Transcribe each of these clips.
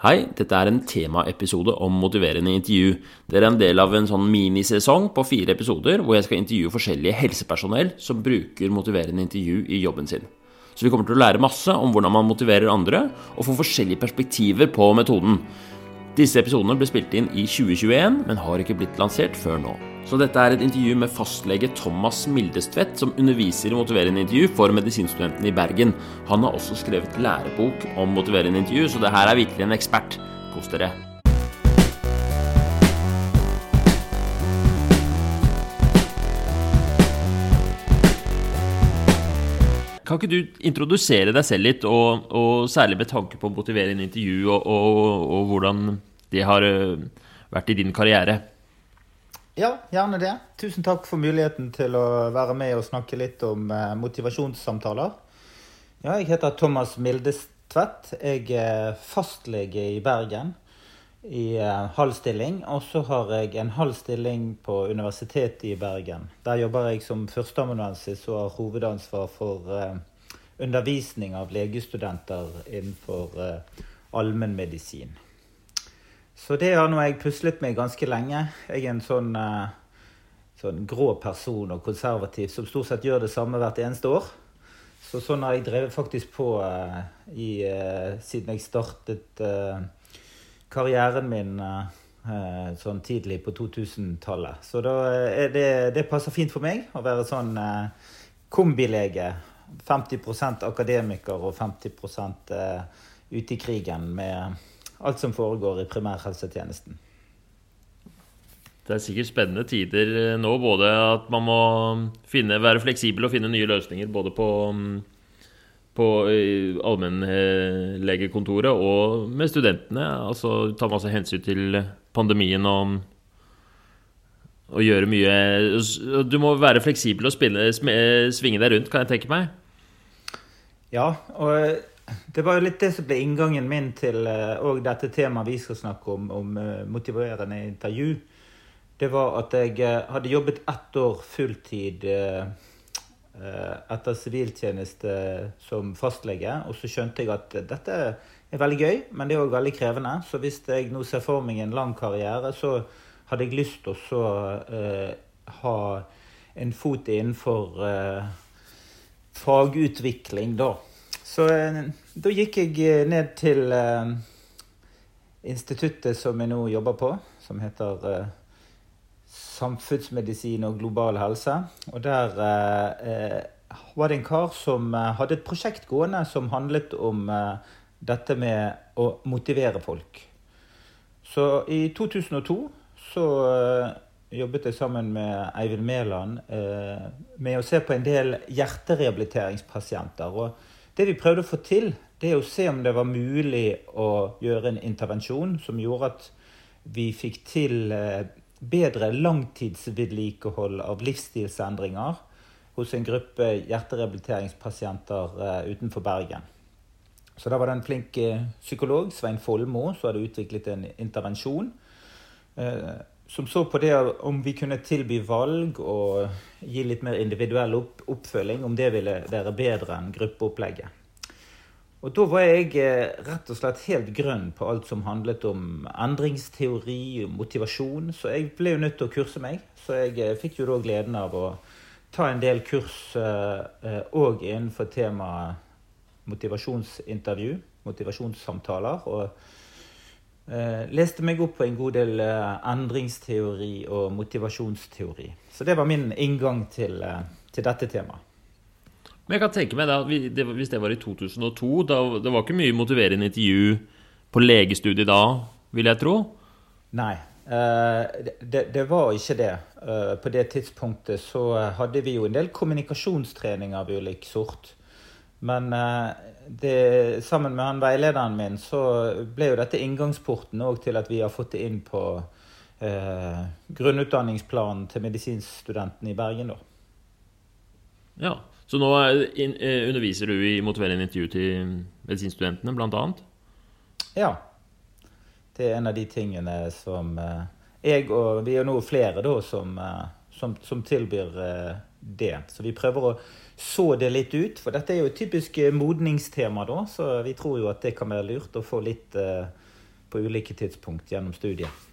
Hei, dette er en temaepisode om motiverende intervju. Dere er en del av en sånn minisesong på fire episoder hvor jeg skal intervjue forskjellige helsepersonell som bruker motiverende intervju i jobben sin. Så vi kommer til å lære masse om hvordan man motiverer andre, og få forskjellige perspektiver på metoden. Disse episodene ble spilt inn i 2021, men har ikke blitt lansert før nå. Så dette er et intervju med fastlege Thomas Mildestvedt, som underviser i motiverende intervju for medisinstudentene i Bergen. Han har også skrevet lærebok om motiverende intervju, så det her er virkelig en ekspert. Kos dere. Kan ikke du introdusere deg selv litt, og, og særlig med tanke på motiverende intervju, og, og, og hvordan det har øh, vært i din karriere? Ja, gjerne det. Tusen takk for muligheten til å være med og snakke litt om eh, motivasjonssamtaler. Ja, jeg heter Thomas Mildestvedt. Jeg er fastlege i Bergen i eh, halv stilling. Og så har jeg en halv stilling på Universitetet i Bergen. Der jobber jeg som førsteamanuensis og har hovedansvar for eh, undervisning av legestudenter innenfor eh, allmennmedisin. Så det har nå jeg puslet med ganske lenge. Jeg er en sånn, uh, sånn, grå person og konservativ som stort sett gjør det samme hvert eneste år. Så sånn har jeg drevet faktisk på uh, i, uh, siden jeg startet karrieren min sånn tidlig på 2000-tallet. Så det, det, passer fint for meg å være sånn kombilege. 50% akademiker og 50% ute i krigen med alt som foregår i primærhelsetjenesten. Det er sikkert spennende tider eh, nå, både at man må finne, være fleksibel og finne nye løsninger både på, mm, på allmennlegekontoret og med studentene. Altså ta masse hensyn til pandemien og, og gjøre mye Du må være fleksibel og spille, svinge deg rundt, kan jeg tenke meg? Ja, og det var jo litt det som ble inngangen min til uh, dette temaet vi skal snakke om, om uh, motiverende intervju. Det var at jeg uh, hadde jobbet ett år fulltid etter siviltjeneste som fastlege. Og så skjønte jeg at dette er veldig gøy, men det er òg veldig krevende. Så hvis jeg nå ser for meg en lang karriere, så hadde jeg lyst til å ha en fot innenfor fagutvikling, da. Så eh, da gikk jeg eh, ned til uh, instituttet som jeg nå jobber på, som heter uh, Samfunnsmedisin og global helse. Og der uh, var det en kar som hadde et prosjekt gående som handlet om dette med å motivere folk. Så i 2002 så jobbet jeg sammen med Eivind Mæland med å se på en del hjerterehabiliteringspasienter. og det vi prøvde å få til, det er å se om det var mulig å gjøre en intervensjon som gjorde at vi fikk til eh, bedre langtidsvedlikehold av livsstilsendringer hos en gruppe hjerterehabiliteringspasienter eh, utenfor Bergen. Så da var det en flink eh, psykolog, Svein Folmo, som hadde utviklet en intervensjon som så på det om vi kunne tilby valg og gi litt mer individuell oppfølging, om det ville være bedre enn gruppeopplegget. Og da var jeg eh, rett og slett helt grønn på alt som handlet om endringsteori og motivasjon, så jeg ble jo nødt til å kurse meg. Så jeg eh, fikk jo da gleden av å ta en del kurs òg eh, innenfor temaet motivasjonsintervju, motivasjonssamtaler. og leste meg opp på en god del eh, endringsteori og motivasjonsteori. Så det var min inngang til, eh, til dette temaet. Men jeg kan tenke meg da, Hvis det var i 2002, da, det var ikke mye motiverende intervju på legestudiet da, vil jeg tro? Nei, det, det var ikke det. På det tidspunktet så hadde vi jo en del kommunikasjonstrening av ulik sort. Men eh, det, sammen med han veilederen min så ble jo dette inngangsporten til at vi har fått det inn på eh, grunnutdanningsplanen til medisinstudentene i Bergen. da. Ja, Så nå in, eh, underviser du i motiverende intervju til medisinstudentene, bl.a.? Ja. Det er en av de tingene som eh, jeg og vi er nå flere da, som, som, som tilbyr det. Så vi prøver å så det litt ut. For dette er jo et typisk eh, modningstema, da, så vi tror jo at det kan være lurt å få litt uh, på ulike tidspunkt gjennom studiet.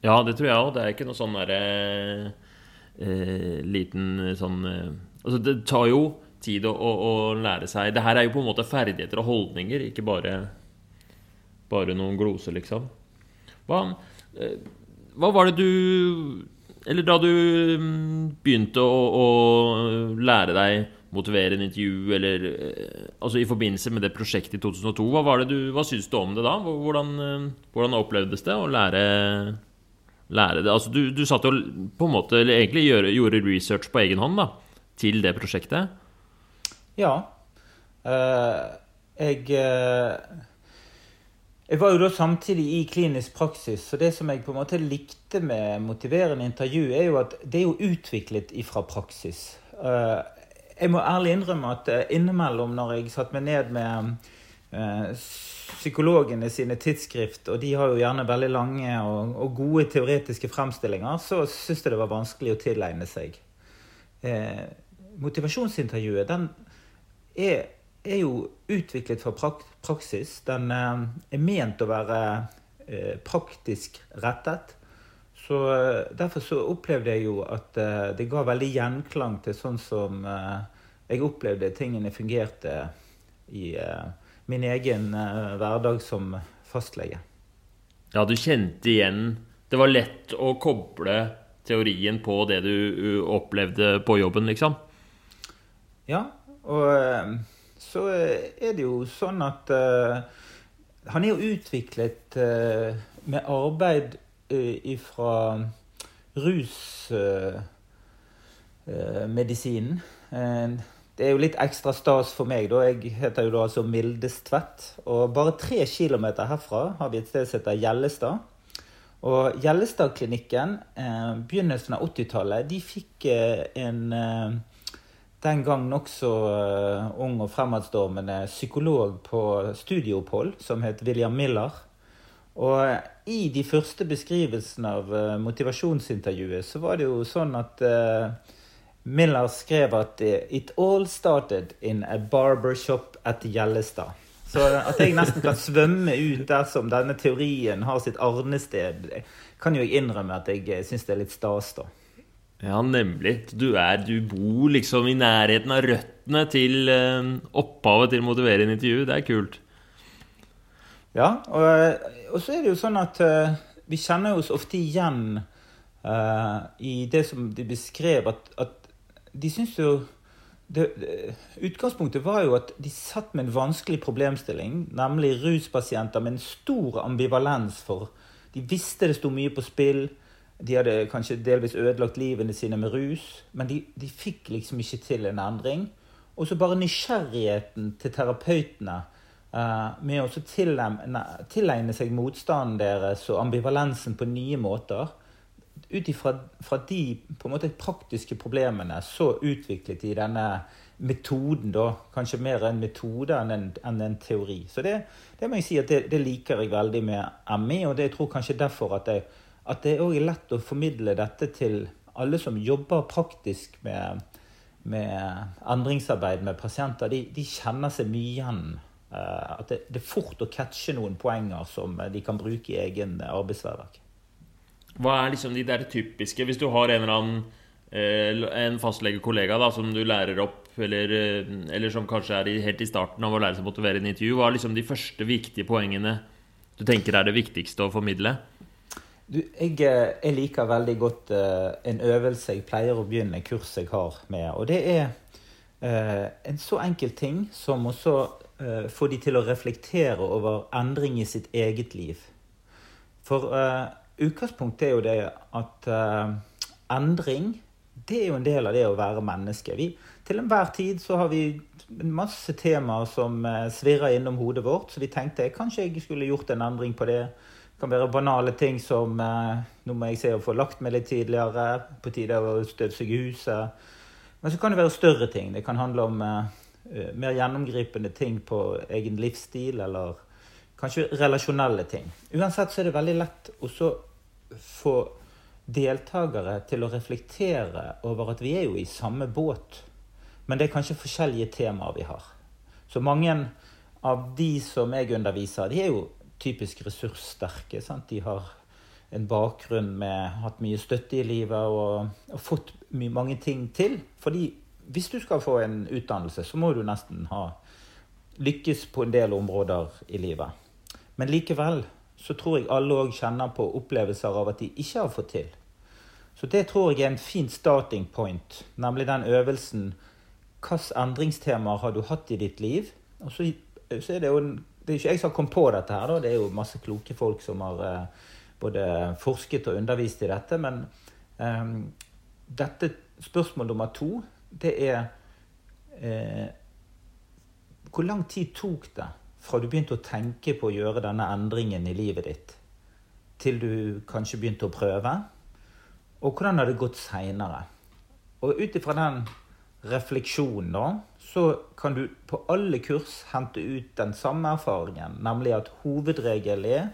Ja, det tror jeg òg. Det er ikke noe sånn derre eh, liten sånn eh, Altså, det tar jo tid å, å, å, lære seg Det her er jo på en måte ferdigheter og holdninger, ikke bare, bare noen gloser, liksom. Hva, eh, hva var det du Eller da du mm, begynte å, å lære deg motivere en intervju, eller eh, altså i forbindelse med det prosjektet i 2002. Hva, var det du, hva syns du om det da? Hvordan, eh, hvordan opplevdes det å lære, lære det? Altså du, du satt jo på en måte, eller egentlig gjøre, gjorde research på egen hånd da, til det prosjektet? Ja. Uh, jeg uh, Jeg var jo da samtidig i klinisk praksis, så det som jeg på en måte likte med motiverende intervju, er jo at det er jo utviklet ifra praksis. Uh, jeg må ærlig innrømme at innimellom når jeg satte meg ned med psykologene sine tidsskrift, og de har jo gjerne veldig lange og, gode teoretiske fremstillinger, så syns jeg det var vanskelig å tilegne seg. Eh, motivasjonsintervjuet den er, er, jo utviklet for prak praksis. Den eh, er ment å være eh, praktisk rettet. Så eh, Derfor så opplevde jeg jo at det ga veldig gjenklang til sånn som jeg opplevde tingene fungerte i min egen hverdag som fastlege. Ja, du kjente igjen Det var lett å koble teorien på det du opplevde på jobben, liksom? Ja, og så er det jo sånn at uh, han er jo utviklet uh, med arbeid uh, fra rusmedisinen. det er jo litt ekstra stas for meg. da. Jeg heter jo da altså Mildestvedt. Og bare tre kilometer herfra har vi et sted som heter Gjellestad. Og Gjellestadklinikken, eh, begynnelsen av 80-tallet, de fikk eh, en eh, den gang nokså uh, ung og fremadstormende psykolog på studieopphold som het William Miller. Og i de første beskrivelsene av uh, motivasjonsintervjuet så var det jo sånn at uh, Miller skrev at It all started in a barbershop at Gjellestad. Så at jeg nesten kan svømme ut dersom denne teorien har sitt arnested, kan jo jeg innrømme at jeg syns det er litt stas, da. Ja, nemlig. Du, er, du bor liksom i nærheten av røttene til uh, opphavet til motiverende intervju. Det er kult. Ja, og, og, så er det jo sånn at uh, vi kjenner oss ofte igjen uh, i det som de beskrev, at, at de syns jo det, Utgangspunktet var jo at de satt med en vanskelig problemstilling, nemlig ruspasienter med en stor ambivalens for De visste det sto mye på spill. De hadde kanskje delvis ødelagt livene sine med rus, men de, de fikk liksom ikke til en endring. Og så bare nysgjerrigheten til terapeutene uh, med å tilegne, seg motstanden deres og ambivalensen på nye måter. Ut ifra de måte praktiske problemene så utviklet de denne metoden, da. Kanskje mer en metode enn en, enn en teori. Så det, det, må jeg si at det, det liker jeg veldig med ME, og det jeg tror kanskje derfor at jeg at det òg er lett å formidle dette til alle som jobber praktisk med, med endringsarbeid med pasienter. De, de, kjenner seg mye igjen. Uh, at det, det, er fort å catche noen poenger som de kan bruke i egen arbeidshverdag. Hva er liksom de der typiske Hvis du har en eller annen eh, en fastlegekollega da, som du lærer opp, eller, eh, eller som kanskje er helt i starten av å lære seg å motivere en intervju, hva er liksom de første viktige poengene du tenker er det viktigste å formidle? Du, jeg, eh, jeg, liker veldig godt uh, en øvelse jeg pleier å begynne kurs jeg har med. Og det er uh, en så enkel ting som å uh, få de til å reflektere over endring i sitt eget liv. For utgangspunktet er jo det at endring det er jo en del av det å være menneske. Vi, til enhver tid så har vi masse temaer som svirrer innom hodet vårt, så vi tenkte kanskje jeg skulle gjort en endring på det. Det kan være banale ting som eh, Nå må jeg se å få lagt meg litt tidligere. På tide å støvsuge huset. Men så kan det være større ting. Det kan handle om eh, eh, mer gjennomgripende ting på egen livsstil, eller kanskje relasjonelle ting. Uansett så er det veldig lett å få deltakere til å reflektere over at vi er jo i samme båt. Men det er kanskje forskjellige temaer vi har. Så mange av de som jeg underviser, de er jo typisk ressurssterke. Sant? De har en bakgrunn med hatt mye støtte i livet og, og fått mange ting til. Fordi hvis du skal få en utdannelse, så må du nesten ha lykkes på en del områder i livet. Men likevel så tror jeg alle òg kjenner på opplevelser av at de ikke har fått til. Så det tror jeg er en fin starting point, nemlig den øvelsen Hvilke endringstemaer har du hatt i ditt liv? Og så, så er det jo Det er ikke jeg som har kommet på dette her, da. Det er jo masse kloke folk som har eh, både forsket og undervist i dette. Men eh, dette spørsmål nummer to, det er eh, Hvor lang tid tok det fra du begynte å tenke på å gjøre denne endringen i livet ditt, til du kanskje begynte å prøve? Og hvordan har det gått seinere? Og ut ifra den refleksjonen, da, så kan du på alle kurs hente ut den samme erfaringen, nemlig at hovedregelen er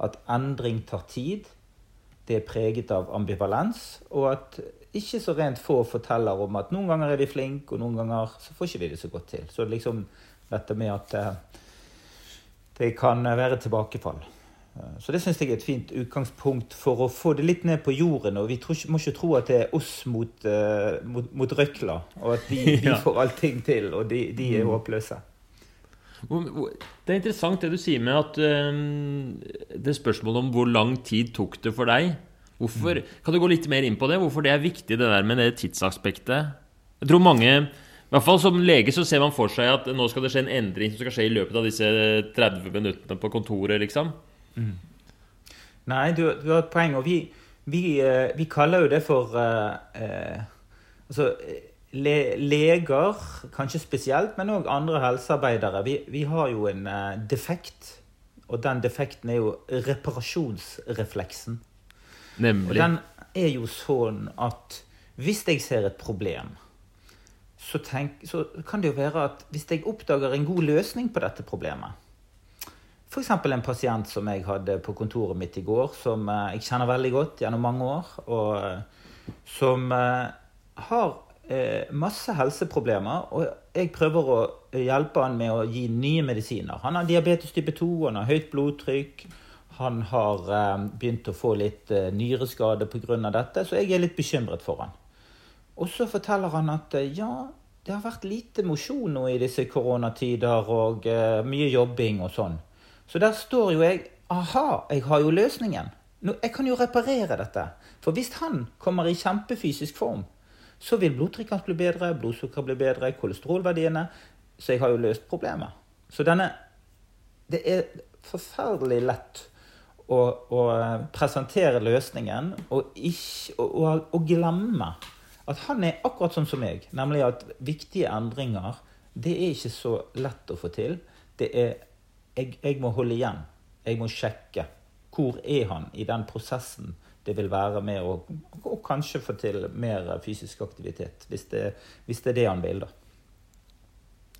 at endring tar tid. Det er preget av ambivalens, og at ikke så rent få forteller om at noen ganger er vi flinke, og noen ganger så får ikke vi det så godt til. Så liksom dette med at eh, det kan være tilbakefall. Eh, så det syns jeg er et fint utgangspunkt for å få det litt ned på jorden. Og vi må ikke tro at det er oss mot, uh, mot, mot røkla, og at de, de får allting til, og de, de er mm. håpløse. Det er interessant det du sier med at uh, det spørsmålet om hvor lang tid tok det for deg. Hvorfor, mm. Kan du gå litt mer inn på det? Hvorfor det er viktig, det der med det tidsaspektet? Jeg tror mange i hvert fall Som lege så ser man for seg at nå skal det skje en endring som skal skje i løpet av disse 30 minuttene på kontoret. liksom. Mm. Nei, du, du, har et poeng. Og vi, vi, eh, vi kaller jo det for uh, uh, Altså le, leger, kanskje spesielt, men òg andre helsearbeidere. Vi, vi, har jo en eh, defekt. Og den defekten er jo reparasjonsrefleksen. Nemlig. Og den er jo sånn at hvis jeg ser et problem så, tenk, så, kan det jo være at hvis jeg oppdager en god løsning på dette problemet F.eks. en pasient som jeg hadde på kontoret mitt i går, som eh, jeg kjenner veldig godt gjennom mange år, og eh, som eh, har masse helseproblemer. Og jeg prøver å hjelpe han med å gi nye medisiner. Han har diabetes type 2, han har høyt blodtrykk. Han har begynt å få litt nyreskade pga. dette, så jeg er litt bekymret for han. Og så forteller han at ja, det har vært lite mosjon nå i disse koronatider, og mye jobbing og sånn. Så der står jo jeg Aha, jeg har jo løsningen. Nå, jeg kan jo reparere dette. For hvis han kommer i kjempefysisk form, så vil blodtrykket hans bli bedre, blodsukkeret bli bedre, kolesterolverdiene Så jeg har jo løst problemet. Så denne Det er forferdelig lett å, å presentere løsningen og, ikke, og, og glemme at han er akkurat sånn som meg. Nemlig at viktige endringer det er ikke så lett å få til. Det er jeg, jeg, må holde igjen. Jeg må sjekke. Hvor er han i den prosessen det vil være med å og kanskje få til mer fysisk aktivitet? Hvis det, hvis det er det han vil, da.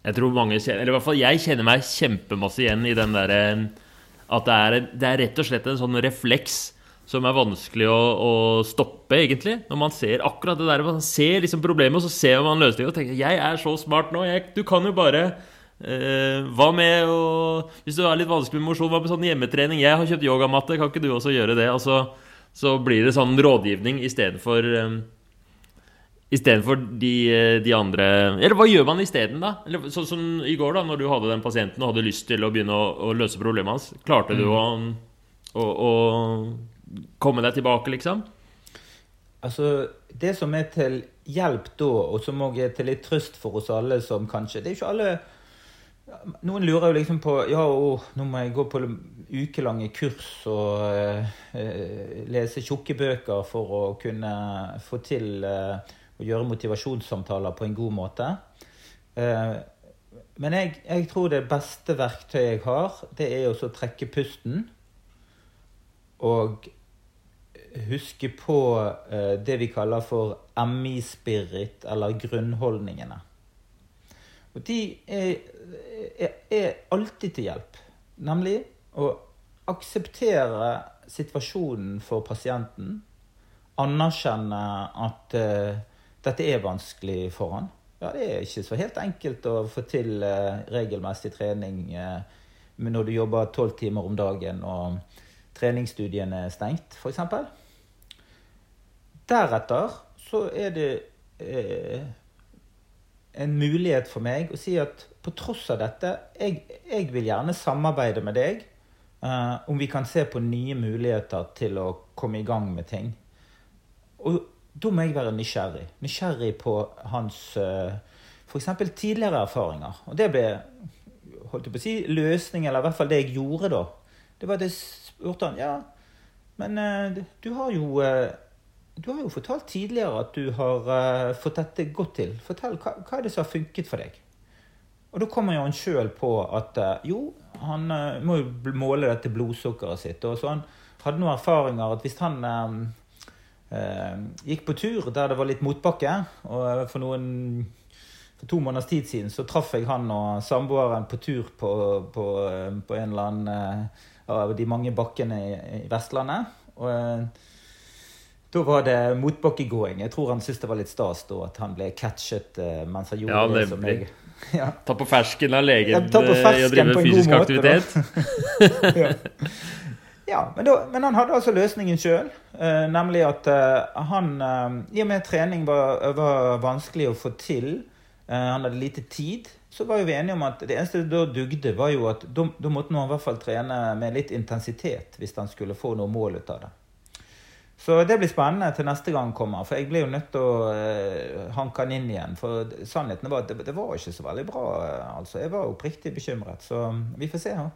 Jeg tror mange kjenner, eller i hvert fall jeg kjenner meg kjempemasse igjen i den derre At det er, det er rett og slett en sånn refleks som er vanskelig å, å, stoppe, egentlig. Når man ser akkurat det der, man ser liksom problemet, og så ser man løsningen og tenker 'Jeg er så smart nå. Jeg, du kan jo bare eh, Hva med å Hvis du er litt vanskelig med mosjon, hva med sånn hjemmetrening? Jeg har kjøpt yogamatte, kan ikke du også gjøre det? Altså, så blir det sånn rådgivning istedenfor um, Istedenfor de, eh, de andre Eller hva gjør man isteden, da? Eller, sånn som i går, da, når du hadde den pasienten og hadde lyst til å begynne å, å løse problemet hans. Klarte du mm. å, å, å komme deg tilbake, liksom? Altså, Det som er til hjelp da, og som òg er til litt trøst for oss alle som kanskje Det er jo ikke alle Noen lurer jo liksom på Ja, å, nå må jeg gå på ukelange kurs og uh, lese tjukke bøker for å kunne få til uh, å gjøre motivasjonssamtaler på en god måte. Uh, men jeg, jeg, tror det beste verktøyet jeg har, det er å trekke pusten. Og huske på eh, det vi kaller for MI-spirit, eller grunnholdningene. Og de er, er, er, alltid til hjelp. Nemlig å akseptere situasjonen for pasienten. Anerkjenne at uh, dette er vanskelig for han. Ja, det er ikke så helt enkelt å få til uh, regelmessig trening uh, når du jobber tolv timer om dagen og treningsstudiene er stengt, f.eks. Deretter så er det en mulighet for meg å si at på tross av dette, jeg, jeg vil gjerne samarbeide med deg uh, om vi kan se på nye muligheter til å komme i gang med ting. Og da må jeg være nysgjerrig. Nysgjerrig på hans uh, f.eks. tidligere erfaringer. Og det ble holdt jeg på å si, løsning, eller i hvert fall det jeg gjorde da. Det var at jeg spurte han ja, men uh, du har jo uh, du har jo fortalt tidligere at du har uh, fått dette godt til. Fortell, hva, hva, er det som har funket for deg? Og da kommer jo han sjøl på at jo, han må jo måle dette blodsukkeret sitt. Og så han hadde noen erfaringer at hvis han gikk på tur der det var litt motbakke, og for noen for to måneders tid siden så traff jeg han og samboeren på tur på, på, på en eller annen av de mange bakkene i, i Vestlandet. Og da var det motbakkegåing. Jeg tror han syntes det var litt stas da at han ble catchet uh, mens han gjorde ja, det, som jeg ja. Ta på fersken av legen i å drive fysisk aktivitet. ja. ja men, da, men, han hadde altså løsningen sjøl. Uh, nemlig at uh, han I og med trening var, var vanskelig å få til Eh, han hadde lite tid. Så var jo vi enige om at det eneste da dugde, var jo at da måtte han i hvert fall trene med litt intensitet hvis han skulle få noe mål ut av det. Så det blir spennende til neste gang kommer, for jeg blir jo nødt til å uh, hanke han inn igjen. For sannheten var at det, det var ikke så veldig bra. altså. Jeg var oppriktig bekymret. Så vi får se. Ja.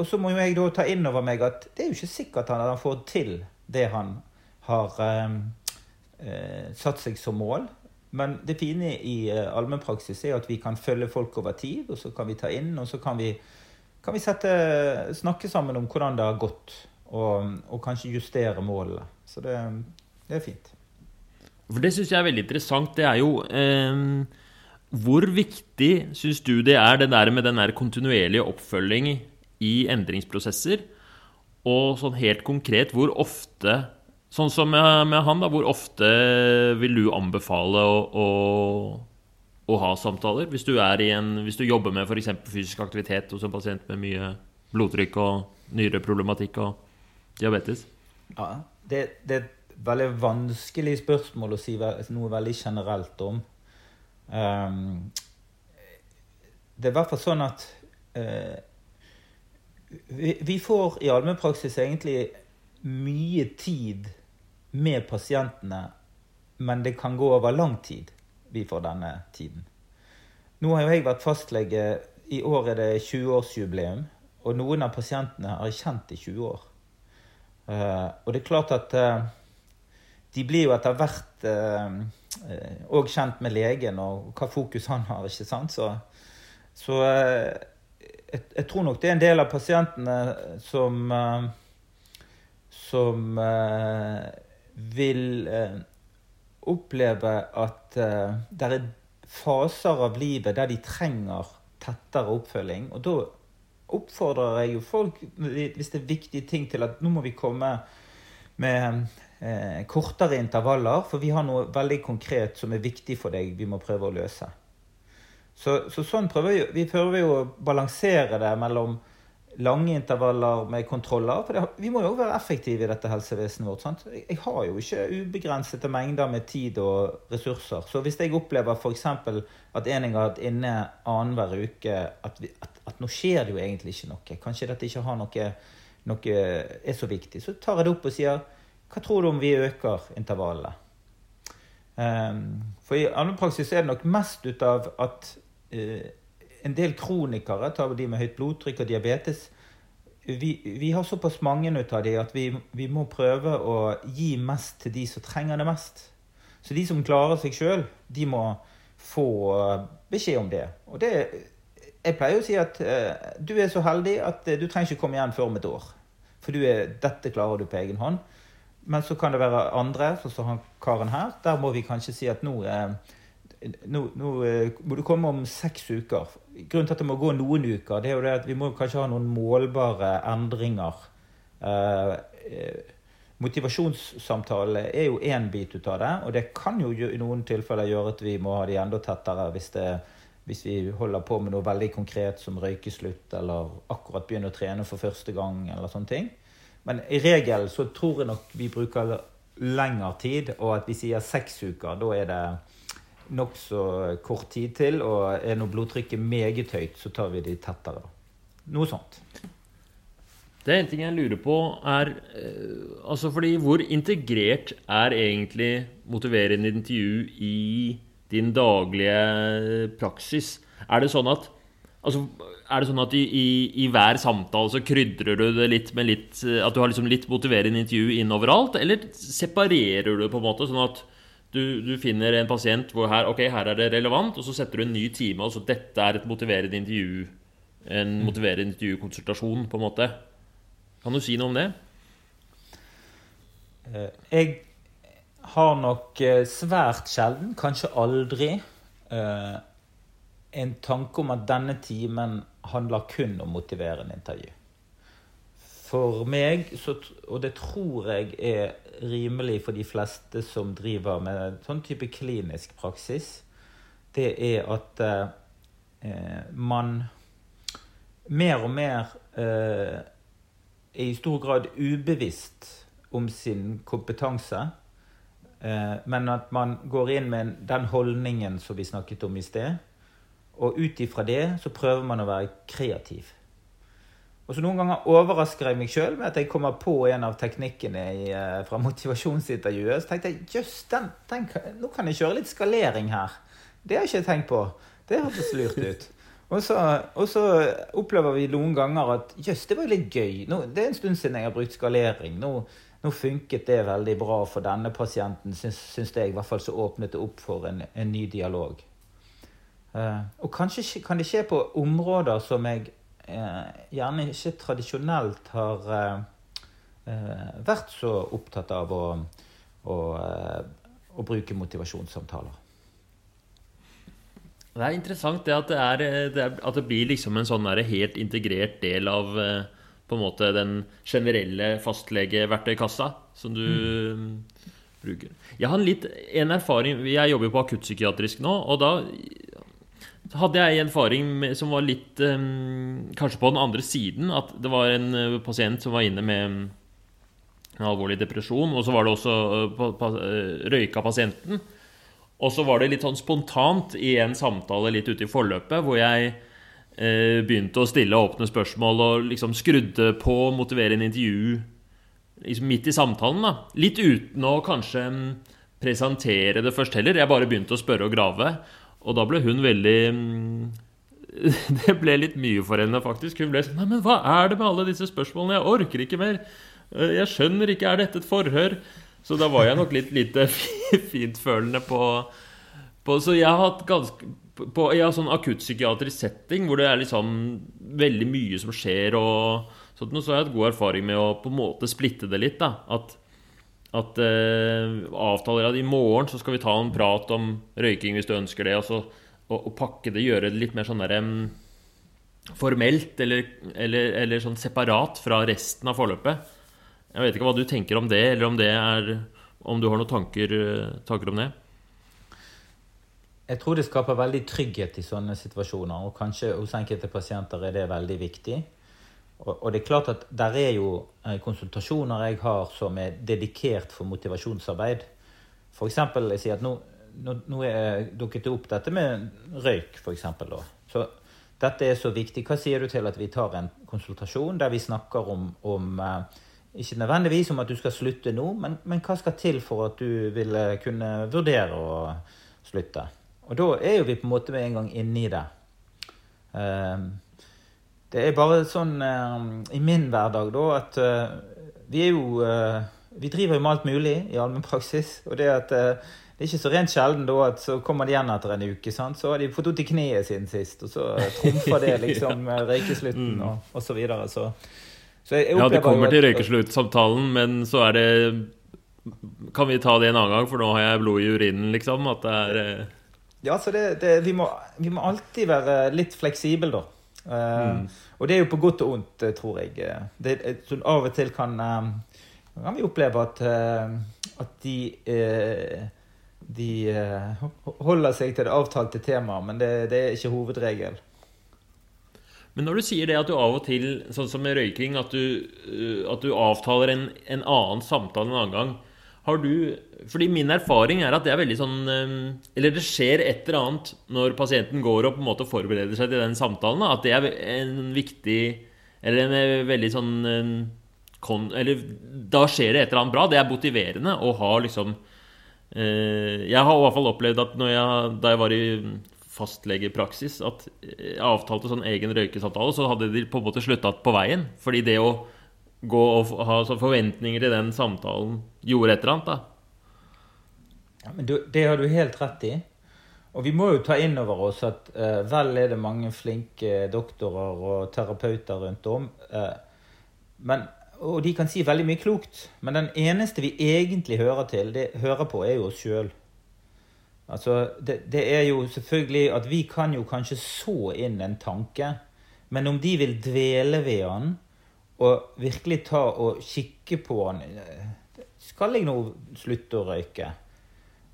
Og så må jo jeg da ta inn over meg at det er jo ikke sikkert at han får til det han har uh, uh, satt seg som mål. Men det fine i uh, allmennpraksis er at vi kan følge folk over tid, og så kan vi ta inn, og så kan vi, kan vi sette, snakke sammen om hvordan det har gått, og, og kanskje justere målene. Så det, det, er fint. For Det syns jeg er veldig interessant. Det er jo eh, Hvor viktig syns du det er, det der med den der kontinuerlige oppfølging i endringsprosesser? Og sånn helt konkret, hvor ofte Sånn som med, han, da, hvor ofte vil du anbefale å, å, å ha samtaler? Hvis du, en, hvis du jobber med f.eks. fysisk aktivitet hos en pasient med mye blodtrykk og nyreproblematikk og diabetes? Ja, det, det, er et veldig vanskelig spørsmål å si noe veldig generelt om. Um, det er i hvert fall sånn at uh, vi, vi, får i allmennpraksis egentlig mye tid med pasientene, men det kan gå over lang tid vi får denne tiden. Nå har jo jeg vært fastlege. I år er det 20-årsjubileum. Og noen av pasientene har jeg kjent i 20 år. Uh, og det er klart at uh, de blir jo etter hvert òg uh, kjent med legen og hva fokus han har. ikke sant? Så, så jeg, jeg, tror nok det er en del av pasientene som som vil eh, oppleve at eh, det er faser av livet der de trenger tettere oppfølging. Og da oppfordrer jeg jo folk, hvis det er viktige ting, til at nå må vi komme med eh, kortere intervaller, for vi har noe veldig konkret som er viktig for deg, vi må prøve å løse. Så, så sånn prøver vi, vi prøver jo å balansere det mellom lange intervaller med kontroller. For det, vi må jo være effektive i dette helsevesenet vårt. Sant? Jeg har jo ikke ubegrensede mengder med tid og ressurser. Så hvis jeg opplever f.eks. at en jeg har hatt inne annenhver uke, at, vi, at, at, nå skjer det jo egentlig ikke noe, kanskje dette ikke har noe, noe er så viktig, så tar jeg det opp og sier hva tror du om vi øker intervallene? Um, for i allmennpraksis er det nok mest ut av at uh, en del kronikere, tar de med høyt blodtrykk og diabetes, vi, vi har såpass mange ut av de at vi, vi, må prøve å gi mest til de som trenger det mest. Så de som klarer seg sjøl, de må få beskjed om det. Og det Jeg pleier å si at uh, du er så heldig at uh, du trenger ikke komme igjen før om et år. For er, dette klarer du på egen hånd. Men så kan det være andre, sånn som han karen her. Der må vi kanskje si at nå eh, nå, nå, eh, må du komme om seks uker. Grunnen til at det må gå noen uker, det er jo det at vi må kanskje ha noen målbare endringer. Eh, eh motivasjonssamtale er jo én bit ut av det, og det kan jo i noen tilfeller gjøre at vi må ha de enda tettere hvis det hvis vi holder på med noe veldig konkret som røykeslutt, eller akkurat begynner å trene for første gang, eller sånne ting. Men i regel så tror jeg nok vi bruker lengre tid, og at vi sier seks uker. Da er det nokså kort tid til, og er nå blodtrykket meget høyt, så tar vi de tettere. Noe sånt. Det er en ting jeg lurer på, er eh, Altså fordi hvor integrert er egentlig motiverende intervju i din daglige praksis? Er det sånn at Altså, er det sånn at i, i, i, hver samtale så krydrer du det litt med litt At du har liksom litt motiverende intervju inn overalt? Eller separerer du det på en måte, sånn at du, du, finner en pasient hvor her, ok, her er det relevant, og så setter du en ny time, Altså dette er et motiverende intervju En motiverende intervjukonsultasjon, på en måte. Kan du si noe om det? Eh, jeg har nok eh, svært sjelden, kanskje aldri, eh, en tanke om at denne timen handler kun om motiverende intervju. For meg, og det tror jeg er rimelig for de fleste som driver med sånn type klinisk praksis, det er at eh, man mer og mer eh, er i stor grad ubevisst om sin kompetanse. Eh, men at man går inn med den holdningen som vi snakket om i sted. Og ut ifra det så prøver man å være kreativ. Og så Noen ganger overrasker jeg meg sjøl med at jeg kommer på en av teknikkene i, eh, fra motivasjonsintervjuet. Så tenkte jeg jøss, nå kan jeg kjøre litt skalering her. Det har jeg ikke tenkt på. Det hørtes lurt ut. Og så, og så, opplever vi noen ganger at jøss, det var litt gøy. Nå, det er en stund siden jeg har brukt skalering. Nå, nå funket det veldig bra for denne pasienten, syns, syns jeg. I hvert fall så åpnet det opp for en, en ny dialog. Uh, og kanskje kan det skje på områder som jeg gjerne ikke tradisjonelt har eh, eh, vært så opptatt av å, å, å bruke motivasjonssamtaler. Det er interessant det at det, er, det er, at det blir liksom en sånn helt integrert del av på en måte den generelle fastlegeverktøykassa som du mm. bruker. Jeg har en litt en erfaring Jeg jobber på akuttpsykiatrisk nå, og da hadde jeg en erfaring med, som var litt um, Kanskje på den andre siden. At det var en uh, pasient som var inne med en alvorlig depresjon. Og så var det også uh, pa, pa, uh, røyka pasienten. Og så var det litt sånn spontant i en samtale litt ute i forløpet hvor jeg begynte å stille åpne spørsmål og liksom skrudde på motiverende intervju liksom midt i samtalen. da Litt uten å kanskje presentere det først heller. Jeg bare begynte å spørre og grave. Og da ble hun veldig mm, Det ble litt mye for henne, faktisk. Hun ble sånn Nei, men hva er det med alle disse spørsmålene? Jeg orker ikke mer. Eh, jeg skjønner ikke. Er dette et forhør? Så da var jeg nok litt lite fintfølende på, på Så jeg har hatt ganske på ja, sånn akuttpsykiatrisk setting hvor det er liksom veldig mye som skjer, og sånt, så har jeg hatt god erfaring med å på en måte splitte det litt. da At at eh, avtaler at i morgen så skal vi ta en prat om røyking hvis du ønsker det, og, så, og, og pakke det, gjøre det litt mer sånn der um, formelt eller, eller, eller, sånn separat fra resten av forløpet. Jeg vet ikke hva du tenker om det, eller om det er Om du har noen tanker, tanker om det? Jeg tror det skaper veldig trygghet i sånne situasjoner, og kanskje hos enkelte pasienter er det veldig viktig. Og, og, det er klart at der er jo eh, konsultasjoner jeg har som er dedikert for motivasjonsarbeid. F.eks. jeg sier at nå, nå, nå er dukket det opp dette med røyk, f.eks. Så dette er så viktig. Hva sier du til at vi tar en konsultasjon der vi snakker om, om eh, ikke nødvendigvis om at du skal slutte nå, men, men, hva skal til for at du vil kunne vurdere å slutte? Og da er jo vi på en måte med en gang inne i det. Um, det er bare sånn uh, i min hverdag, da, at uh, vi er jo uh, Vi driver jo med alt mulig i allmennpraksis. Og det at det er ikke så rent sjelden da at så kommer de igjen etter en uke. Sant? Så har de fått vondt i kneet siden sist, og så trumfer det liksom ja. røykeslutten mm. og, og så videre. Så, så ja, det kommer til røykesluttsamtalen, men så er det Kan vi ta det en annen gang, for nå har jeg blod i urinen, liksom? At det er Ja, så det, det, vi, må, vi må alltid være litt fleksible, da. Mm. Og det er jo på godt og ondt, eh, tror jeg. Det, sånn av og til kan, kan vi oppleve at, at de de eh, holder seg til det avtalte temaet, men det, det er ikke hovedregel. Men når du sier det at du av og til, sånn som med røyking, at du, at du avtaler en, en, annen samtale en annen gang Har du Fordi min erfaring er at det er veldig sånn um, Eller det skjer et eller annet når pasienten går og på en måte forbereder seg til den samtalen. At det er en viktig Eller en eh, veldig sånn kon, Eller da skjer det et eller annet bra. Det er motiverende å ha liksom uh, Jeg har i hvert fall opplevd at jeg, da jeg var i fastlegepraksis at jeg eh, avtalte sånn egen røykesamtale, så hadde de på en måte slutta på veien. Fordi det å gå og ha forventninger til den samtalen gjorde et eller annet, da. Ja, men du, Det har du helt rett i. Og vi må jo ta inn over oss at eh, vel er det mange flinke doktorer og terapeuter rundt om. Eh, men, og de kan si veldig mye klokt. Men den eneste vi egentlig hører, til, det, hører på, er jo oss sjøl. Altså, det, det, er jo selvfølgelig at vi kan jo kanskje så inn en tanke, men om de vil dvele ved den og virkelig ta og kikke på den Skal jeg nå slutte å røyke?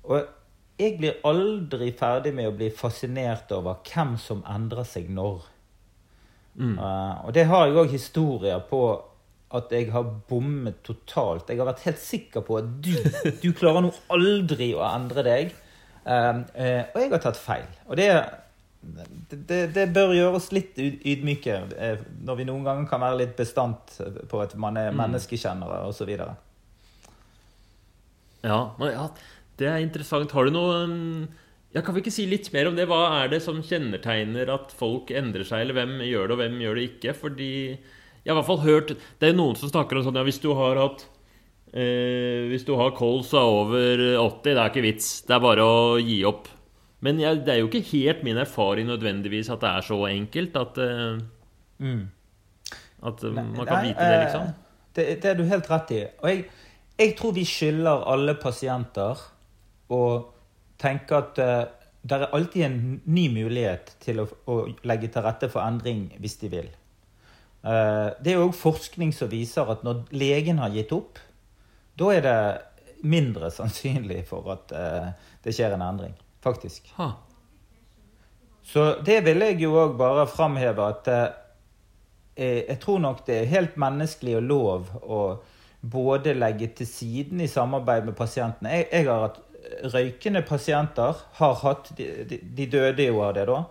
Og jeg blir aldri ferdig med å bli fascinert over hvem som endrer seg når. Mm. Uh, og det har jeg òg historier på at jeg har bommet totalt. Jeg har vært helt sikker på at du, du klarer nå aldri å endre deg. Uh, uh, og jeg har tatt feil. Og det, det, det bør gjøre oss litt ydmyke uh, når vi noen ganger kan være litt bestandt på at man er mm. menneskekjennere osv. Ja, ja, det er interessant. Har du noe ja, Kan vi ikke si litt mer om det? Hva er det som kjennetegner at folk endrer seg, eller hvem gjør det, og hvem gjør det ikke? Fordi jeg har i hvert fall hørt Det er noen som snakker om sånn ja, hvis du har hatt Eh, hvis du har kols over 80, det er ikke vits. Det er bare å gi opp. Men jeg, det er jo ikke helt min erfaring nødvendigvis at det er så enkelt at, uh, mm. at uh, man kan vite det, liksom. Det, det, er du helt rett i. Og jeg, jeg tror vi skylder alle pasienter å tenke at uh, det er alltid en ny mulighet til å, å, legge til rette for endring hvis de vil. det er òg forskning som viser at når legen har gitt opp, da er det mindre sannsynlig for at det skjer en endring, faktisk. Ha. Så det vil jeg jo òg bare framheve at eh, jeg tror nok det er helt menneskelig og lov å både legge til siden i samarbeid med pasientene. Jeg, jeg har hatt røykende pasienter, har hatt, de, de, de døde jo av det da,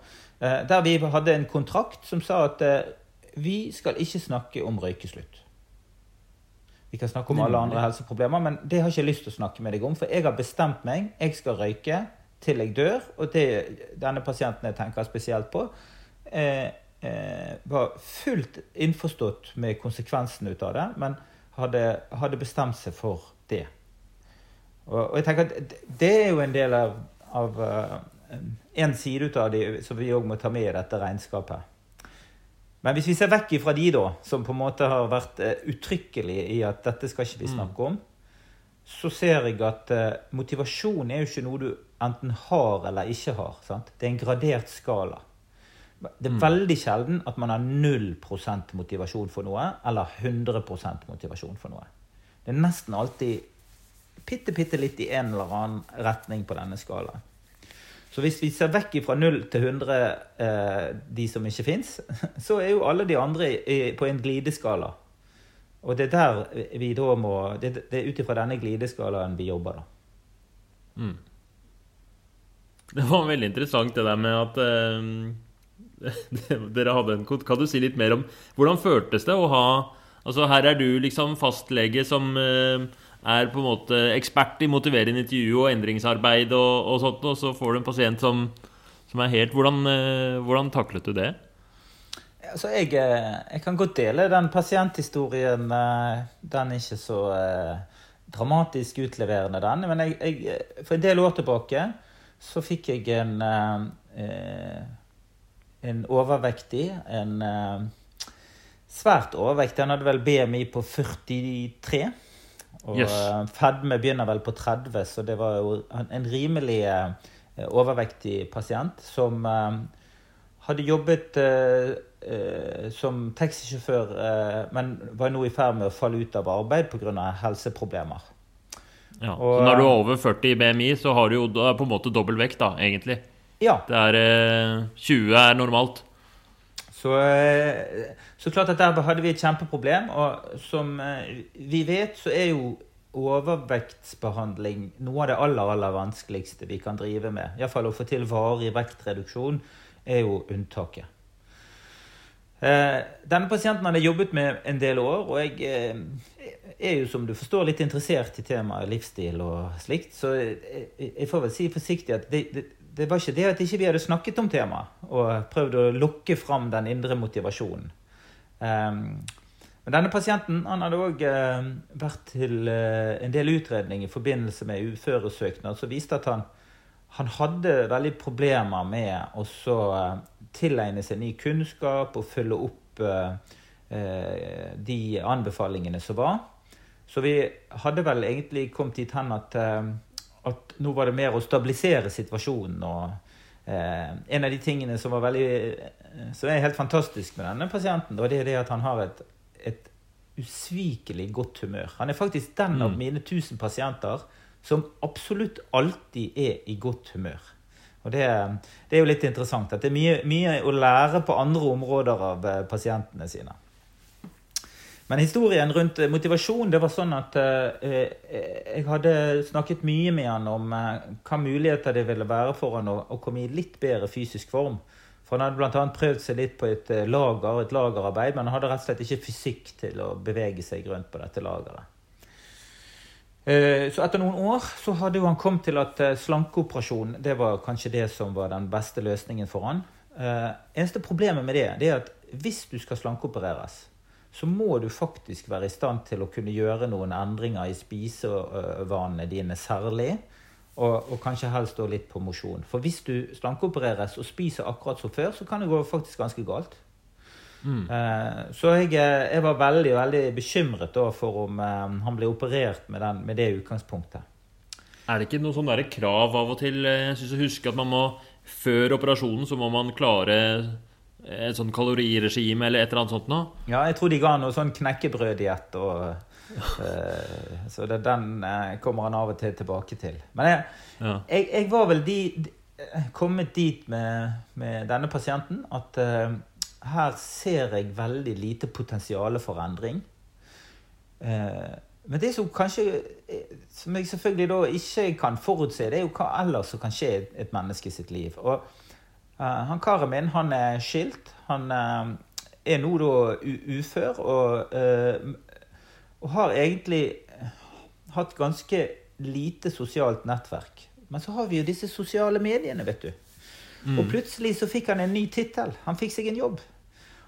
Eh, der vi hadde en kontrakt som sa at vi skal ikke snakke om røykeslutt. Vi kan snakke om alle andre helseproblemer, men det har jeg ikke lyst til å snakke med deg om. For jeg har bestemt meg. Jeg skal røyke til jeg dør. Og det denne pasienten jeg tenker spesielt på, eh, eh, var fullt innforstått med konsekvensen ut av det, men hadde, hadde bestemt seg for det. Og, og, jeg tenker at det er jo en del av, av uh, en side ut av det som vi òg må ta med i dette regnskapet. Men hvis vi ser vekk fra de da, som på en måte har vært uh, uttrykkelige i at dette skal ikke vi mm. snakke om, så ser jeg at uh, motivasjon er jo ikke noe du enten har eller ikke har. Sant? Det er en gradert skala. Det er mm. veldig sjelden at man har 0% motivasjon for noe, eller 100% motivasjon for noe. Det er nesten alltid bitte, bitte litt i en eller annen retning på denne skalaen. Så hvis vi ser vekk fra 0 til 100 eh, de som ikke fins, så er jo alle de andre på en glideskala. Og det er der vi da må Det, det er ut ifra denne glideskalaen vi jobber, da. Mm. Det var veldig interessant det der med at eh, dere hadde en kod. Kan du si litt mer om hvordan føltes det å ha Altså her er du liksom fastlege som eh, er på en måte ekspert i motiverende intervju og endringsarbeid, og, og sånt, og så får du en pasient som, som er helt hvordan, eh, hvordan, taklet du det? Altså, jeg, eh, jeg, kan godt dele den pasienthistorien. Eh, den er ikke så dramatisk utleverende, den. Men jeg, jeg, for en del år tilbake så fikk jeg en, en overvektig, en svært overvektig. Han hadde vel BMI på 43. Og yes. Eh, fedme begynner vel på 30, så det var jo en rimelig eh, overvektig pasient som eh, hadde jobbet som taxisjåfør, men var nå i ferd med å falle ut av arbeid pga. helseproblemer. Ja, så når du er over 40 i BMI, så har du jo på en måte dobbel vekt, da, egentlig. Ja. Det er eh, 20 er normalt. Så, eh, så klart at der hadde vi et kjempeproblem. Og som eh, vi vet, så er jo overvektsbehandling noe av det aller, aller vanskeligste vi kan drive med. Iallfall å få til varig vektreduksjon er jo unntaket. Eh, denne pasienten har jeg jobbet med en del år, og jeg eh, er jo, som du forstår, litt interessert i temaet livsstil og slikt. Så jeg, får vel si forsiktig at det, det, det var ikke det at ikke vi hadde snakket om temaet og prøvd å lokke fram den indre motivasjonen. Um, men denne pasienten han hadde òg uh, vært til en del utredning i forbindelse med uføresøknad som viste at han, han hadde veldig problemer med å så uh, tilegne seg ny kunnskap og følge opp de anbefalingene som var. Så vi hadde vel egentlig kommet dit hen at at nå var det mer å stabilisere situasjonen. og eh, En av de tingene som var veldig, eh, som er helt fantastisk med denne pasienten, det er det at han har et, et usvikelig godt humør. Han er faktisk den av mm. mine 1000 pasienter som absolutt alltid er i godt humør. Og det, det er jo litt interessant at det er mye, mye å lære på andre områder av eh, pasientene sine. Men historien rundt eh, motivasjon det var sånn at eh, jeg hadde snakket mye med han om eh, hva muligheter det ville være for han å, å, komme i litt bedre fysisk form. For han hadde bl.a. prøvd seg litt på et lager, et lagerarbeid, men han hadde rett og slett ikke fysikk til å bevege seg rundt på dette lageret. Uh, så etter noen år så hadde jo han kommet til at slankeoperasjon det var kanskje det som var den beste løsningen for han. eneste problemet med det, det er at hvis du skal slankeopereres, så må du faktisk være i stand til å kunne gjøre noen endringer i spisevanene dine særlig. Og, og, kanskje helst litt på mosjon. For hvis du slankeopereres og spiser akkurat som før, så kan det gå faktisk ganske galt. Mm. Eh, så jeg, eh, jeg, var veldig veldig bekymret da for om eh, han ble operert med, den, med, det utgangspunktet. Er det ikke noe sånn krav av og til? Jeg synes jeg husker at man må før operasjonen så må man klare et sånn kaloriregime eller et eller annet sånt noe? Ja, jeg tror de ga noe sånn knekkebrøddiett. uh, så det, den uh, kommer han av og til tilbake til. Men jeg, ja. jeg, jeg var vel de, de, kommet dit med, med denne pasienten at uh, her ser jeg veldig lite potensial for endring. men det som kanskje Som jeg selvfølgelig da ikke kan forutse, det er jo hva ellers som kan skje i et menneske sitt liv. Og Eh, han karen min han er skilt. Han er nå da ufør og, og, har egentlig hatt ganske lite sosialt nettverk. Men så har vi jo disse sosiale mediene, vet du. Mm. Og plutselig så fikk han en ny tittel. Han fikk seg en jobb.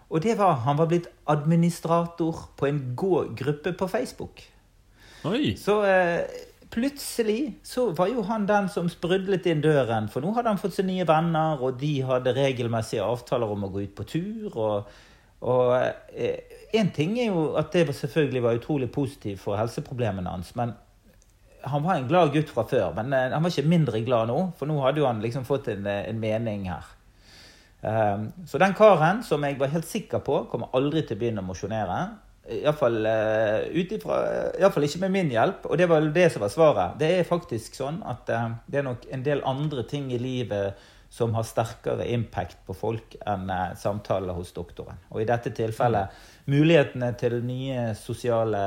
Og det var Han var blitt administrator på en gå-gruppe på Facebook. Oi. Så plutselig så var jo han den som sprudlet inn døren. For nå hadde han fått seg nye venner, og de hadde regelmessige avtaler om å gå ut på tur. Og, og én eh, ting er jo at det selvfølgelig var utrolig positivt for helseproblemene hans. Men han var en glad gutt fra før. Men eh, han var ikke mindre glad nå, for nå hadde jo han liksom fått en, eh, en mening her. Um, så den karen som jeg var helt sikker på kommer aldri til å begynne å mosjonere, Iallfall uh, ikke med min hjelp. Og det var det som var svaret. Det er faktisk sånn at uh, det er nok en del andre ting i livet som har sterkere impact på folk enn uh, samtaler hos doktoren. Og i dette tilfellet mulighetene til nye sosiale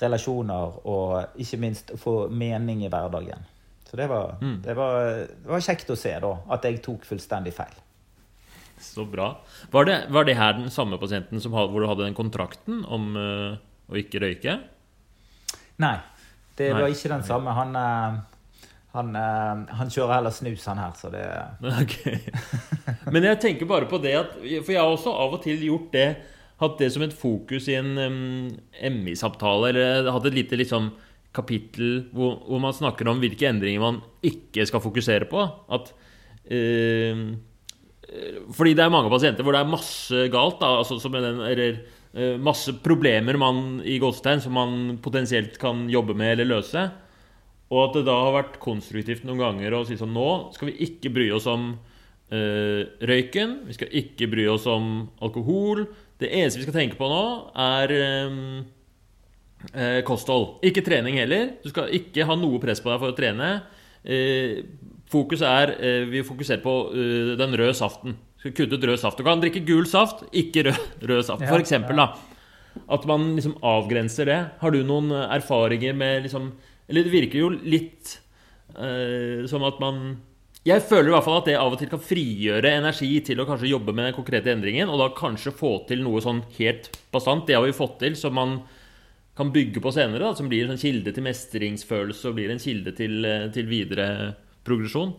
relasjoner og ikke minst å få mening i hverdagen. Så det var, mm. det var, det var kjekt å se da, at jeg tok fullstendig feil. Så bra. Var det, var det, her den samme pasienten som, hvor du hadde den kontrakten om uh, å ikke røyke? Nei, det Nei. var ikke den samme. Han, uh, han, uh, han, kjører heller snus, han her, så det okay. Men jeg tenker bare på det at For jeg har også av og til gjort det. Hatt det som et fokus i en um, MI-samtale, eller hatt et lite liksom kapittel hvor, hvor, man snakker om hvilke endringer man ikke skal fokusere på. At uh, fordi det er mange pasienter hvor det er masse galt. Da, altså den, eller uh, masse problemer man, i godstegn som man potensielt kan jobbe med eller løse. Og at det da har vært konstruktivt noen ganger å si sånn Nå skal vi ikke bry oss om uh, røyken. Vi skal ikke bry oss om alkohol. Det eneste vi skal tenke på nå, er um, eh, kosthold. Ikke trening heller. Du skal ikke ha noe press på deg for å trene. Eh, fokus er eh, Vi fokuserer på eh, den røde saften. Du skal kutte ut rød saft. Du kan drikke gul saft, ikke rød, rød saft. For eksempel, da. At man liksom avgrenser det. Har du noen erfaringer med liksom Eller det virker jo litt eh, som at man jeg føler i hvert fall at det av og til kan frigjøre energi til å kanskje jobbe med den konkrete endringen, og da kanskje få til noe sånn helt bastant. Det har vi fått til, som man kan bygge på senere, da, som blir en kilde til mestringsfølelse og blir en kilde til, eh, til videre progresjon.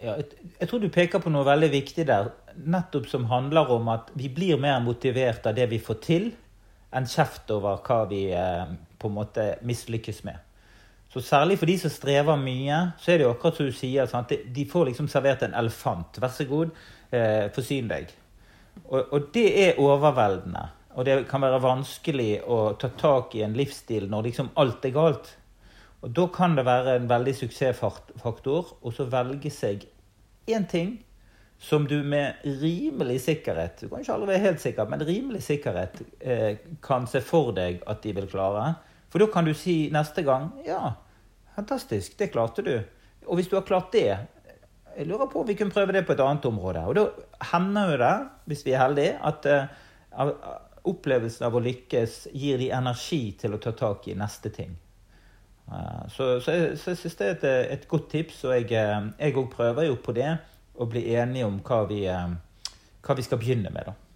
Ja, jeg tror du peker på noe veldig viktig der, nettopp som handler om at vi blir mer motivert av det vi får til, enn kjeft over hva vi eh, på en måte mislykkes med. Så særlig for de som strever mye, så er det jo akkurat som du sier. Sant? De får liksom servert en elefant. Vær så god, eh, forsyn deg. Og, og, det er overveldende. Og det kan være vanskelig å ta tak i en livsstil når liksom alt er galt. Og da kan det være en veldig suksessfaktor å velge seg én ting som du med rimelig sikkerhet Du kan ikke aldri være helt sikker, men rimelig sikkerhet eh, kan se for deg at de vil klare. For da kan du si neste gang ja, fantastisk, det klarte du. Og hvis du har klart det, jeg lurer på om vi kunne prøve det på et annet område. Og da hender jo det, hvis vi er heldige, at uh, opplevelsen av å lykkes gir de energi til å ta tak i neste ting. Uh, så, så, jeg, så jeg synes det er et, godt tips, og jeg òg prøver jo på det. Å bli enige om hva vi, hva vi skal begynne med, da.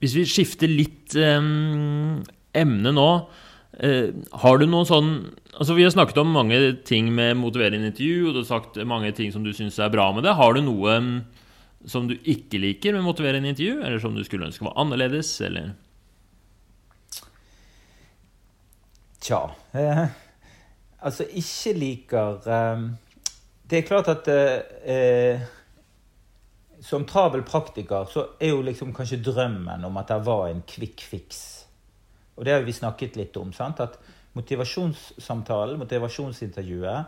Hvis vi skifter litt um, emne nå uh, Har du noen sånn Altså Vi har snakket om mange ting med motiverende intervju, og du har sagt mange ting som du syns er bra med det. Har du noe um, som du ikke liker med motiverende intervju, eller som du skulle ønske var annerledes, eller? Tja eh, Altså, ikke liker eh, Det er klart at eh, som travel praktiker så er jo liksom kanskje drømmen om at det var en quick fix. Og det har vi snakket litt om. sant? At motivasjonssamtalen, motivasjonsintervjuet,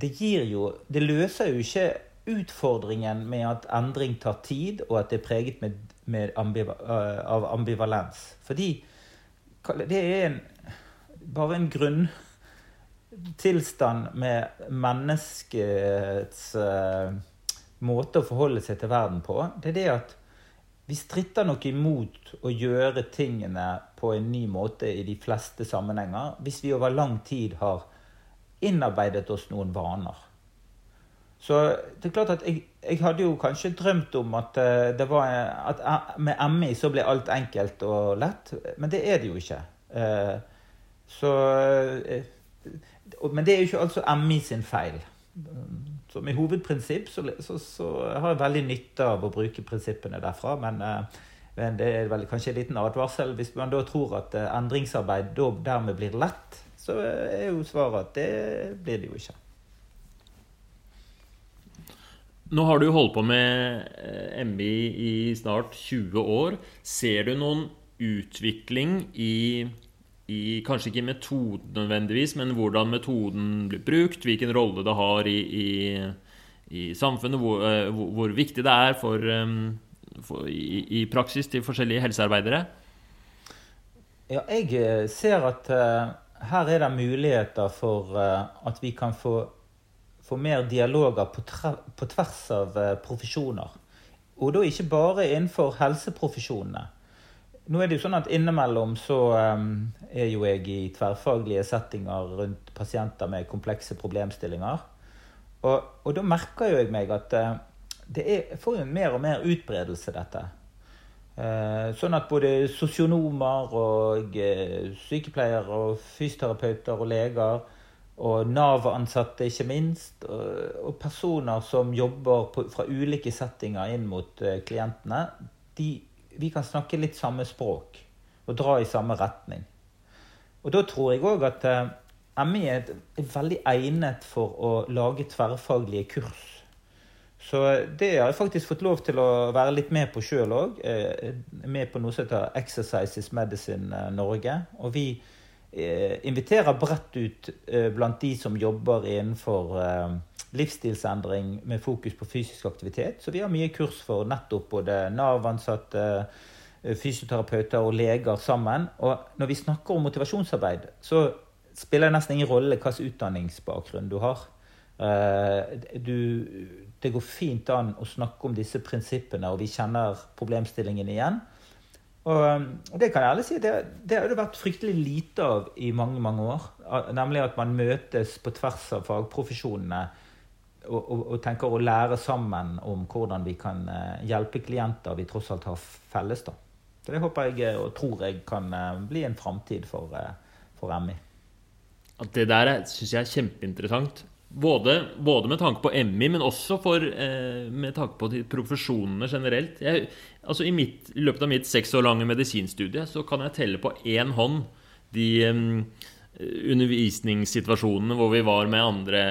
det gir jo Det løser jo ikke utfordringen med at endring tar tid, og at det er preget med, med ambiva, uh, av ambivalens. Fordi det er en, bare en grunntilstand med menneskets uh, måte å forholde seg til verden på, det er det at vi stritter nok imot å gjøre tingene på en ny måte i de fleste sammenhenger hvis vi over lang tid har innarbeidet oss noen vaner. Så det er klart at jeg, jeg hadde jo kanskje drømt om at, eh, det var, at eh, med MI så ble alt enkelt og lett, men det er det jo ikke. Eh, så Men det er jo ikke altså MI sin feil. Som i hovedprinsipp så, så, så, har jeg veldig nytte av å bruke prinsippene derfra. Men, eh, men det er vel kanskje en liten advarsel. Hvis man da tror at eh, endringsarbeid da dermed blir lett, så er jo svaret at det blir det jo ikke. Nå har du holdt på med MI i snart 20 år. Ser du noen utvikling i i kanskje ikke metoden nødvendigvis, men hvordan metoden blir brukt, hvilken rolle det har i, i, i samfunnet, hvor, uh, hvor, hvor, viktig det er for, for i, i, praksis til forskjellige helsearbeidere? Ja, jeg eh, ser at uh, her er det muligheter for uh, at vi kan få, få mer dialoger på, på tvers av profesjoner. Og da ikke bare innenfor helseprofesjonene. Nå er det jo sånn at Innimellom så um, er jo jeg i tverrfaglige settinger rundt pasienter med komplekse problemstillinger. Og, og da merker jo jeg meg at uh, det er, får jo mer og mer utbredelse, dette. Uh, sånn at både sosionomer og uh, sykepleiere og fysioterapeuter og leger og Nav-ansatte, ikke minst, og, og, personer som jobber på, fra ulike settinger inn mot klientene, de vi kan snakke litt samme språk og dra i samme retning. Og da tror jeg òg at eh, MI er, veldig egnet for å lage tverrfaglige kurs. Så det har jeg faktisk fått lov til å være litt med på sjøl òg. Eh, med på noe som heter Exercises Medicine eh, Norge. Og vi eh, inviterer bredt ut eh, blant de som jobber innenfor eh, livsstilsendring med fokus på fysisk aktivitet. Så vi har mye kurs for nettopp både Nav-ansatte, eh, fysioterapeuter og leger sammen. Og når vi snakker om motivasjonsarbeid, så spiller det nesten ingen rolle hvilken utdanningsbakgrunn du har. Eh, du, det går fint an å snakke om disse prinsippene, og vi kjenner problemstillingen igjen. Og, det kan jeg ærlig si, det, det har det vært fryktelig lite av i mange mange år. Nemlig at man møtes på tvers av fagprofesjonene og, og, og, tenker å lære sammen om hvordan vi kan uh, hjelpe klienter vi tross alt har felles. da. Så Det håper jeg og tror jeg kan uh, bli en framtid for, for MI. Det der syns jeg er kjempeinteressant. Både, både, med tanke på MI, men også for, med tanke på profesjonene generelt. Jeg, altså i, mitt, I løpet av mitt seks år lange medisinstudie så kan jeg telle på én hånd de eh, undervisningssituasjonene hvor vi var med andre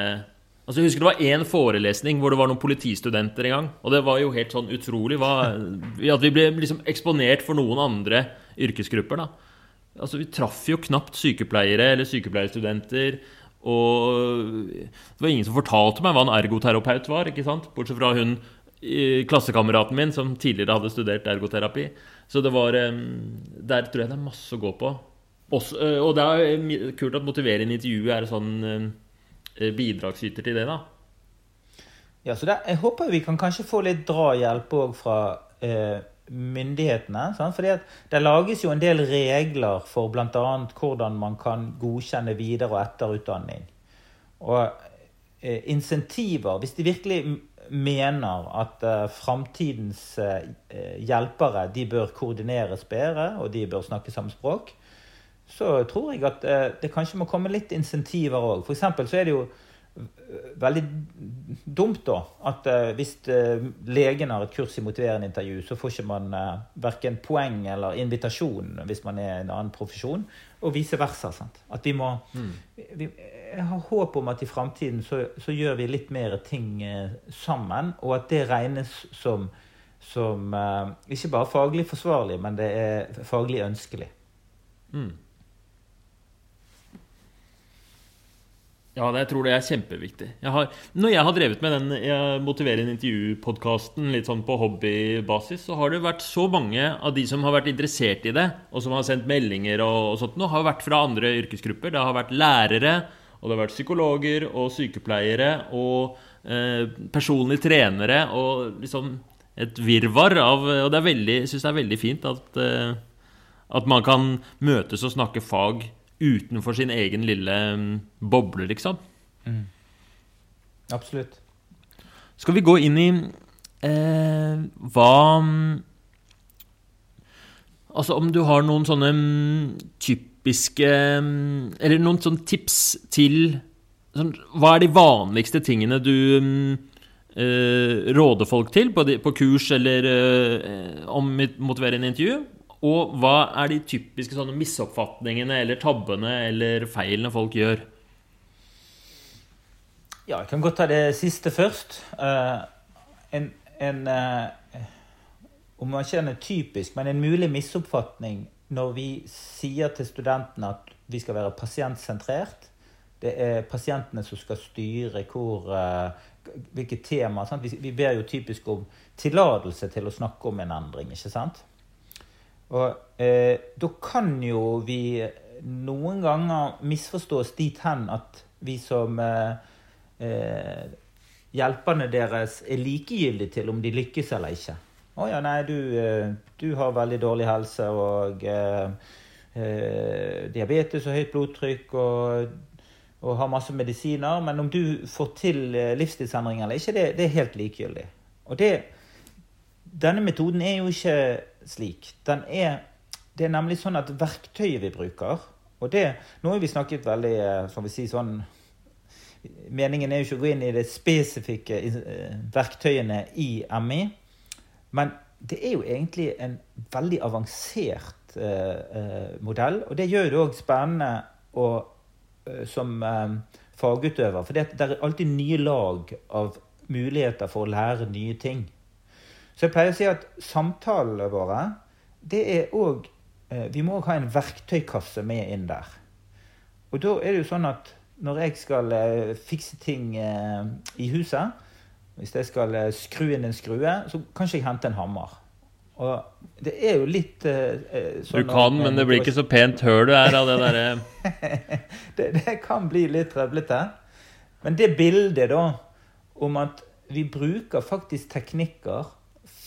Altså, jeg husker det var én forelesning hvor det var noen politistudenter en gang. Og det var jo helt sånn utrolig hva, at vi ble liksom eksponert for noen andre yrkesgrupper. da. Altså, Vi traff jo knapt sykepleiere eller sykepleierstudenter. Og det var ingen som fortalte meg hva en ergoterapeut var, ikke sant? bortsett fra hun klassekameraten min som tidligere hadde studert ergoterapi. Så det var Der tror jeg det er masse å gå på. Også, og det er kult at motiverende intervju er sånn bidragsyter til det, da. Ja, så der, Jeg håper vi kan kanskje få litt drahjelp òg fra eh, myndighetene. Sant? Fordi at Det lages jo en del regler for bl.a. hvordan man kan godkjenne videre- og etterutdanning. Og eh, insentiver Hvis de virkelig mener at eh, framtidens eh, hjelpere de bør koordineres bedre, og de bør snakke samme språk, så tror jeg at eh, det kanskje må komme litt insentiver òg. F.eks. så er det jo eh, veldig dumt da, at uh, hvis legen har et kurs i motiverende intervju, så får ikke man verken poeng eller invitasjon hvis man er i en annen profesjon, og vice versa. Sant? At vi må mm. vi, Jeg har håp om at i framtiden så, så, gjør vi litt mer ting sammen, og at det regnes som, som ikke bare faglig forsvarlig, men det er faglig ønskelig. Mm. Ja, jeg tror det er kjempeviktig. Jeg har, når jeg har drevet med den jeg motiverer en intervju-podkasten litt sånn på hobbybasis, så har det vært så mange av de som har vært interessert i det, og som har sendt meldinger og, og sånt, nå har vært fra andre yrkesgrupper. Det har vært lærere, og det har vært psykologer og sykepleiere og eh, personlige trenere og liksom et virvar av Og det er veldig, jeg syns det er veldig fint at, eh, at man kan møtes og snakke fag utenfor sin egen lille mm, boble, liksom. Mm. Absolutt. Skal vi gå inn i eh, hva mm, Altså om du har noen sånne mm, typiske Eller noen sånne tips til sånn, Hva er de vanligste tingene du eh, råder folk til på, de, på kurs eller eh, om motiverende intervju? Og hva er de typiske sånne misoppfatningene eller tabbene eller feilene folk gjør? Ja, jeg kan godt ta det siste først. Uh, en, en uh, Om man ikke er typisk, men en mulig misoppfatning når vi sier til studentene at vi skal være pasientsentrert. Det er pasientene som skal styre hvor, uh, hvilke temaer. Vi, vi ber jo typisk om tillatelse til å snakke om en endring. ikke sant? Og eh, da kan jo vi noen ganger misforstås dit hen at vi som eh, eh, hjelperne deres er likegyldige til om de lykkes eller ikke. Å ja, nei, du, eh, du, har veldig dårlig helse og eh, eh, diabetes og høyt blodtrykk og, og, har masse medisiner, men om du får til livsstilsendringer eller ikke, det, det er helt likegyldig. Og det, denne metoden er jo ikke slik. Den er, det er nemlig sånn at verktøyet vi bruker og det, Nå har vi snakket veldig eh, som vi sier, sånn Meningen er jo ikke å gå inn i de spesifikke eh, verktøyene i MI. Men det er jo egentlig en veldig avansert eh, modell. Og det gjør det òg spennende å, eh, som eh, fagutøver. For det, det er alltid nye lag av muligheter for å lære nye ting. Så jeg pleier å si at samtalene våre, det er òg eh, Vi må òg ha en verktøykasse med inn der. Og da er det jo sånn at når jeg skal eh, fikse ting eh, i huset Hvis jeg skal skru inn en skrue, så kan ikke jeg hente en hammer. Og det er jo litt uh, sånn Du kan, men det blir ikke så pent høl du er av det derre det, det kan bli litt trøblete. Men det bildet, da, om at vi bruker faktisk teknikker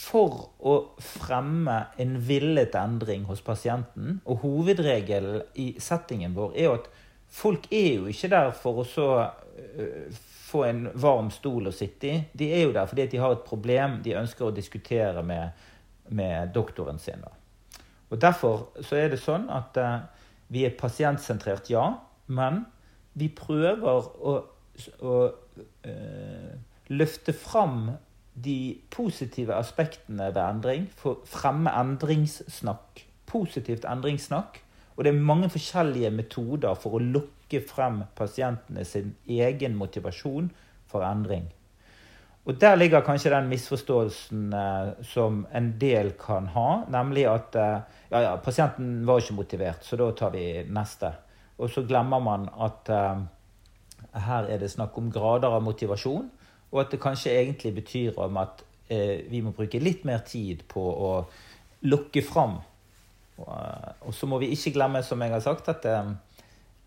for å fremme en villet endring hos pasienten. Og hovedregelen i settingen vår er jo at folk er jo ikke der for å så uh, få en varm stol å sitte i. De er jo der fordi de har et problem de ønsker å diskutere med, med doktoren sin. Og Derfor så er det sånn at uh, vi er pasientsentrert, ja. Men vi prøver å, å øh, løfte fram de positive aspektene ved endring. Fremme endringssnakk. Positivt endringssnakk. Og det er mange forskjellige metoder for å lokke frem pasientene sin egen motivasjon for endring. Og Der ligger kanskje den misforståelsen eh, som en del kan ha, nemlig at eh, ja, ja, pasienten var ikke motivert, så da tar vi neste. Og så glemmer man at eh, her er det snakk om grader av motivasjon. Og at det kanskje egentlig betyr om at eh, vi må bruke litt mer tid på å lokke fram. Og, eh, og, så må vi ikke glemme, som jeg har sagt, at eh,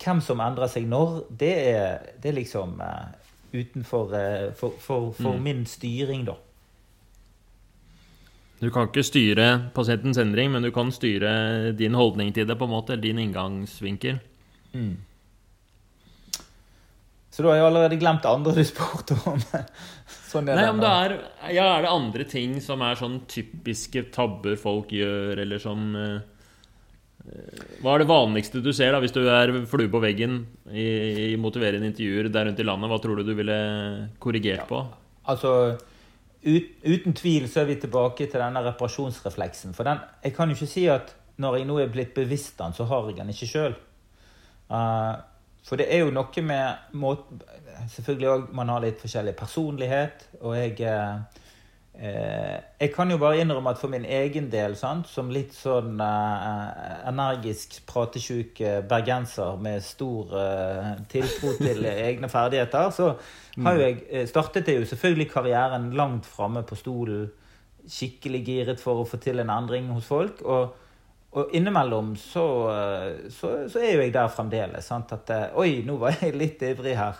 hvem som endrer seg når, det er, det er liksom eh, utenfor eh, for, for, for mm. min styring, da. Du kan ikke styre pasientens endring, men du kan styre din holdning til det, på en måte, din inngangsvinkel. Mm. Så da har jeg allerede glemt det andre du spurte om. sånn er Nei, om det er, ja, er det andre ting som er sånn typiske tabber folk gjør, eller som uh, Hva er det vanligste du ser da, hvis du er flue på veggen i, i motiverende intervjuer der rundt i landet? Hva tror du du ville korrigert ja. på? Altså, ut, uten tvil så er vi tilbake til denne reparasjonsrefleksen. For den, jeg kan jo ikke si at når jeg nå er blitt bevisst den, så har jeg den ikke sjøl. Uh, for det er jo noe med måten Selvfølgelig òg man har litt forskjellig personlighet. Og jeg eh, eh, Jeg kan jo bare innrømme at for min egen del, sant, som litt sånn eh, energisk pratesjuk eh, bergenser med stor eh, tiltro til egne ferdigheter, så har jo jeg eh, startet jeg jo selvfølgelig karrieren langt framme på stolen. Skikkelig giret for å få til en endring hos folk. og og innimellom så, så, så, er jo jeg der fremdeles. Sant? At eh, Oi, nå var jeg litt ivrig her.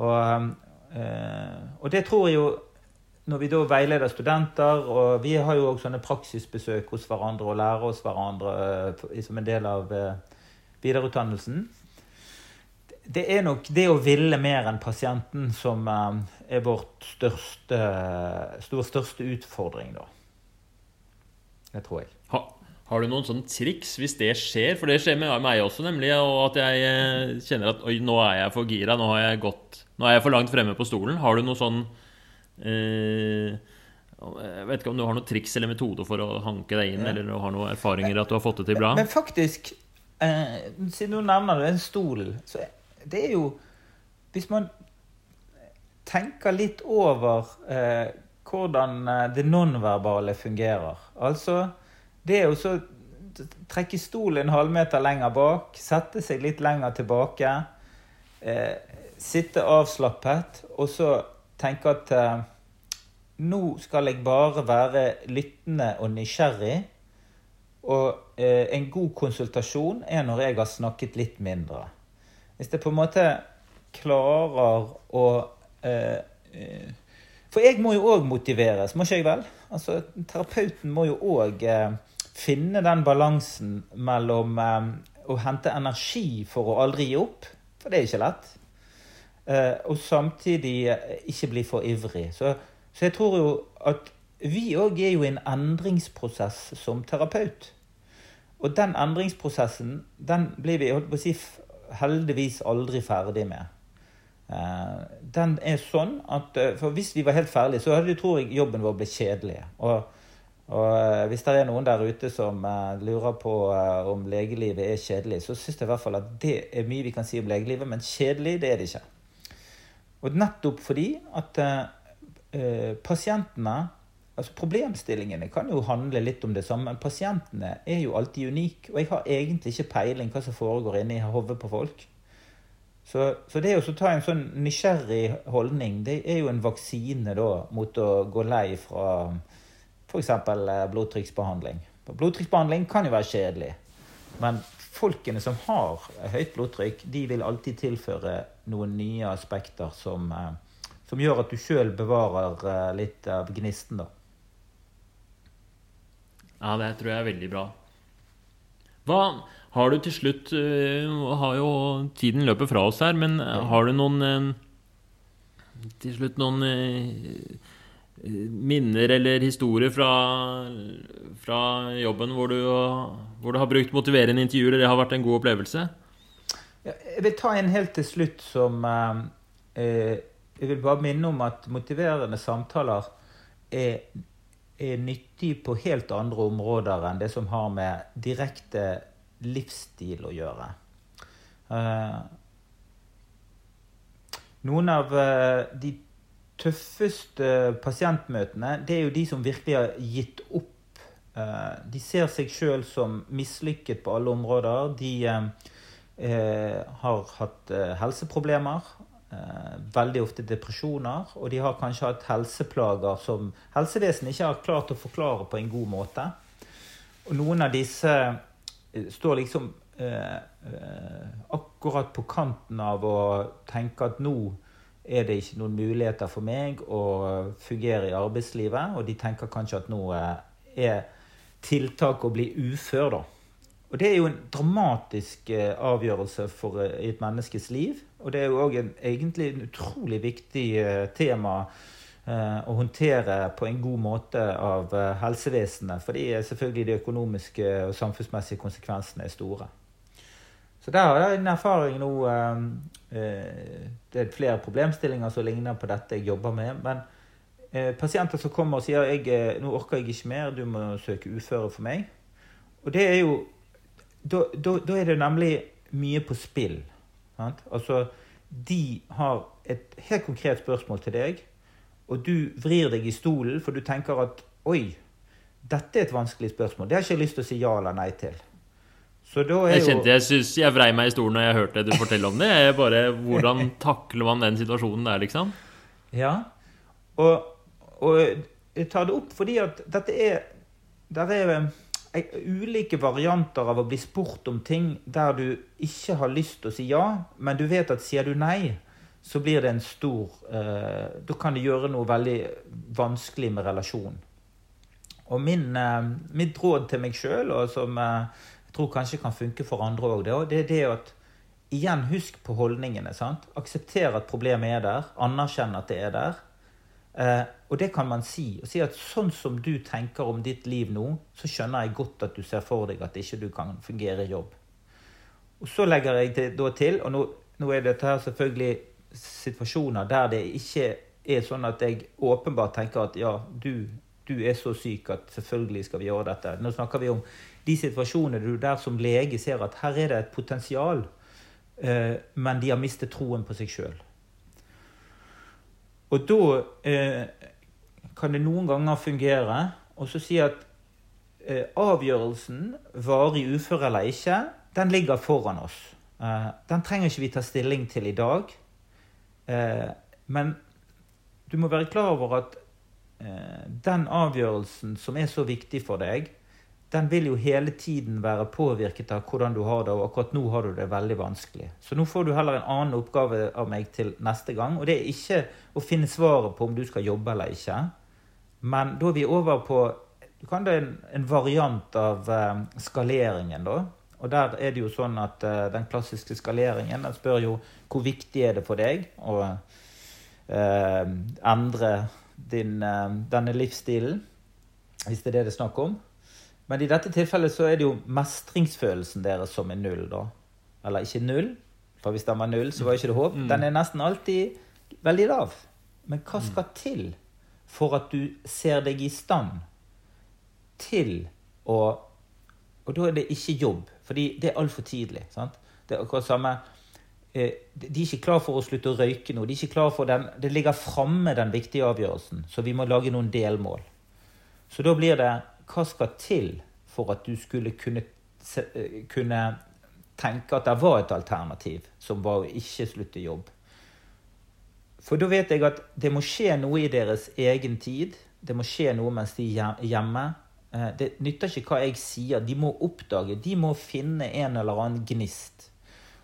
Og, øh, og, det tror jeg jo Når vi da veileder studenter, og vi har jo også sånne praksisbesøk hos hverandre og lærer oss hverandre som en del av videreutdannelsen Det er nok det å ville mer enn pasienten som er vårt største, største utfordring, da. Det tror jeg. Ha, har du noen sånne triks hvis det skjer? For det skjer med meg også, nemlig. Og at jeg eh, kjenner at oi, nå er jeg for gira, nå, har jeg gått, nå er jeg for langt fremme på stolen. Har du noe sånn eh, Jeg vet ikke om du har noe triks eller metode for å hanke deg inn, ja. eller du har noen erfaringer at du har fått det til bra? Men, faktisk, eh, siden du nevner det, den stolen, så det er jo Hvis man tenker litt over eh, hvordan eh, det nonverbale fungerer Altså det er jo så trekke stolen en halvmeter lenger bak, sette seg litt lenger tilbake, eh, sitte avslappet, og så tenke at eh, nå skal jeg bare være lyttende og nysgjerrig. Og eh, en god konsultasjon er når jeg har snakket litt mindre. Hvis jeg på en måte klarer å eh, eh, For jeg må jo òg motiveres, må ikke jeg vel? Altså, Terapeuten må jo òg finne den balansen mellom eh, å hente energi for å aldri gi opp, for det er ikke lett, eh, og samtidig eh, ikke bli for ivrig. Så, så jeg tror jo at vi òg er jo i en endringsprosess som terapeut. Og den endringsprosessen den blir vi holdt på å si, heldigvis aldri ferdig med. Den er sånn at For hvis vi var helt ferdige, så hadde, tror jeg jobben vår blitt kjedelig. Og og eh, Hvis det er noen der ute som eh, lurer på eh, om legelivet er kjedelig, så syns jeg i hvert fall at det er mye vi kan si om legelivet, men kjedelig det er det ikke. Og nettopp fordi at pasientene altså Problemstillingene kan jo handle litt om det samme, men pasientene er jo alltid unike. Og jeg har egentlig ikke peiling hva som foregår inni hodet på folk. Så, så, det å ta en sånn nysgjerrig holdning, det er jo en vaksine da mot å gå lei fra f.eks. blodtrykksbehandling. Blodtrykksbehandling kan jo være kjedelig, men folkene som har høyt blodtrykk, de vil alltid tilføre noen nye aspekter som, eh, som gjør at du sjøl bevarer eh, litt av gnisten, da. Ja, det tror jeg er veldig bra. Hva har du til slutt har jo Tiden løper fra oss her, men har du noen Til slutt noen minner eller historier fra, fra jobben hvor du, hvor du, har brukt motiverende intervjuer, eller det har vært en god opplevelse? Jeg vil ta en helt til slutt som eh, Jeg vil bare minne om at motiverende samtaler er, er nyttig på helt andre områder enn det som har med direkte livsstil å gjøre. Eh, noen av eh, de tøffeste pasientmøtene, det er jo de som virkelig har gitt opp. Eh, de ser seg sjøl som mislykket på alle områder. De eh, har hatt eh, helseproblemer. Veldig ofte depresjoner. Og de har kanskje hatt helseplager som helsevesenet ikke har klart å forklare på en god måte. Og noen av disse står liksom eh, akkurat på kanten av å tenke at nå er det ikke noen muligheter for meg å fungere i arbeidslivet. Og de tenker kanskje at nå eh, er tiltak å bli ufør, da. Og det er jo en dramatisk eh, avgjørelse for i et menneskes liv. Og det er jo òg egentlig en utrolig viktig tema å håndtere på en god måte av helsevesenet. Fordi selvfølgelig de økonomiske og samfunnsmessige konsekvensene er store. Så der har jeg en erfaring nå ehm, eh, Det er flere problemstillinger som ligner på dette jeg jobber med. Men eh, pasienter som kommer og sier jeg, eh, nå orker jeg ikke mer, du må søke uføre for meg. Og det er jo Da, da, da er det nemlig mye på spill. Sant? Altså, de har et helt konkret spørsmål til deg, og du vrir deg i stolen, for du tenker at oi, dette er et vanskelig spørsmål. Det har jeg ikke lyst til å si ja eller nei til. Jeg kjente jeg, synes, jeg vrei meg i stolen når jeg hørte du fortelle om det. Jeg bare, Hvordan takler man den situasjonen der, liksom? Ja. Og, og jeg tar det opp fordi at dette er Der er eh, ulike varianter av å bli spurt om ting der du ikke har lyst til å si ja, men du vet at sier du nei, så blir det en stor eh, Da kan det gjøre noe veldig vanskelig med relasjonen. Og min, eh, mitt råd til meg sjøl, og som eh, tror kanskje kan funke for andre òg, det er det at igjen, husk på holdningene. sant? Aksepter at problemet er der. Anerkjenn at det er der. Eh, og det kan man si. Og si at sånn som du tenker om ditt liv nå, så skjønner jeg godt at du ser for deg at ikke du kan fungere i jobb. Og så legger jeg det da til, og nå, nå er dette her selvfølgelig situasjoner der det ikke er sånn at jeg åpenbart tenker at ja, du, du er så syk at selvfølgelig skal vi gjøre dette. Nå snakker vi om de situasjonene du der som lege ser at her er det et potensial, eh, men de har mistet troen på seg sjøl. Og da eh, kan det noen ganger fungere og så si at eh, avgjørelsen, varig ufør eller ikke, den ligger foran oss. Eh, den trenger ikke vi ta stilling til i dag. Eh, men du må være klar over at eh, den avgjørelsen som er så viktig for deg, den vil jo hele tiden være påvirket av hvordan du har det, og akkurat nå har du det veldig vanskelig. Så nå får du heller en annen oppgave av meg til neste gang, og det er ikke å finne svaret på om du skal jobbe eller ikke. Men da er vi over på du kan det en, en variant av uh, skaleringen, da. Og der er det jo sånn at uh, den klassiske skaleringen den spør jo hvor viktig er det for deg å eh, endre din, denne livsstilen, hvis det er det det er snakk om. Men i dette tilfellet så er det jo mestringsfølelsen deres som er null, da. Eller ikke null, for hvis den var null, så var ikke det håp. Mm. Den er nesten alltid veldig lav. Men hva mm. skal til for at du ser deg i stand til å Og da er det ikke jobb, fordi det er altfor tidlig. sant? Det er akkurat samme eh, De er ikke klar for å slutte å røyke nå. De er ikke klar for den, Det ligger framme, den viktige avgjørelsen. Så vi må lage noen delmål. Så da blir det hva skal til for at du skulle kunne, eh, kunne tenke at det var et alternativ, som var å ikke slutte jobb? For da vet jeg at det må skje noe i deres egen tid. det må skje noe mens de er hjemme. Eh, det nytter ikke hva jeg sier. De må oppdage, de må finne en eller annen gnist.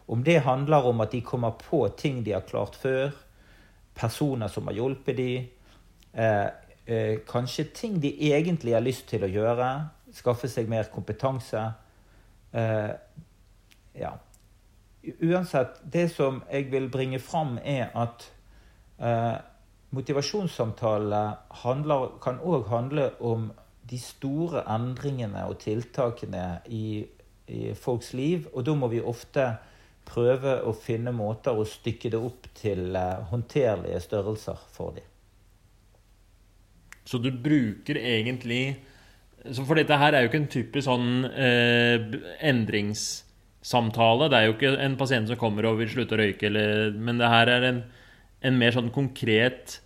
Om det handler om at de kommer på ting de har klart før, personer som har hjulpet dem, eh, eh, kanskje ting de egentlig har lyst til å gjøre, skaffe seg mer kompetanse. Eh, ja. Uansett, det som jeg vil bringe fram, er at eh, motivasjonssamtale kan òg handle om de store endringene og tiltakene i, i, folks liv. Og da må vi ofte prøve å finne måter å stykke det opp til uh, håndterlige størrelser for dem. Så du bruker egentlig For dette her er jo ikke en typisk sånn eh, endringssamtale. Det er jo ikke en pasient som kommer og vil slutte å røyke, eller, men det her er en, en mer sånn konkret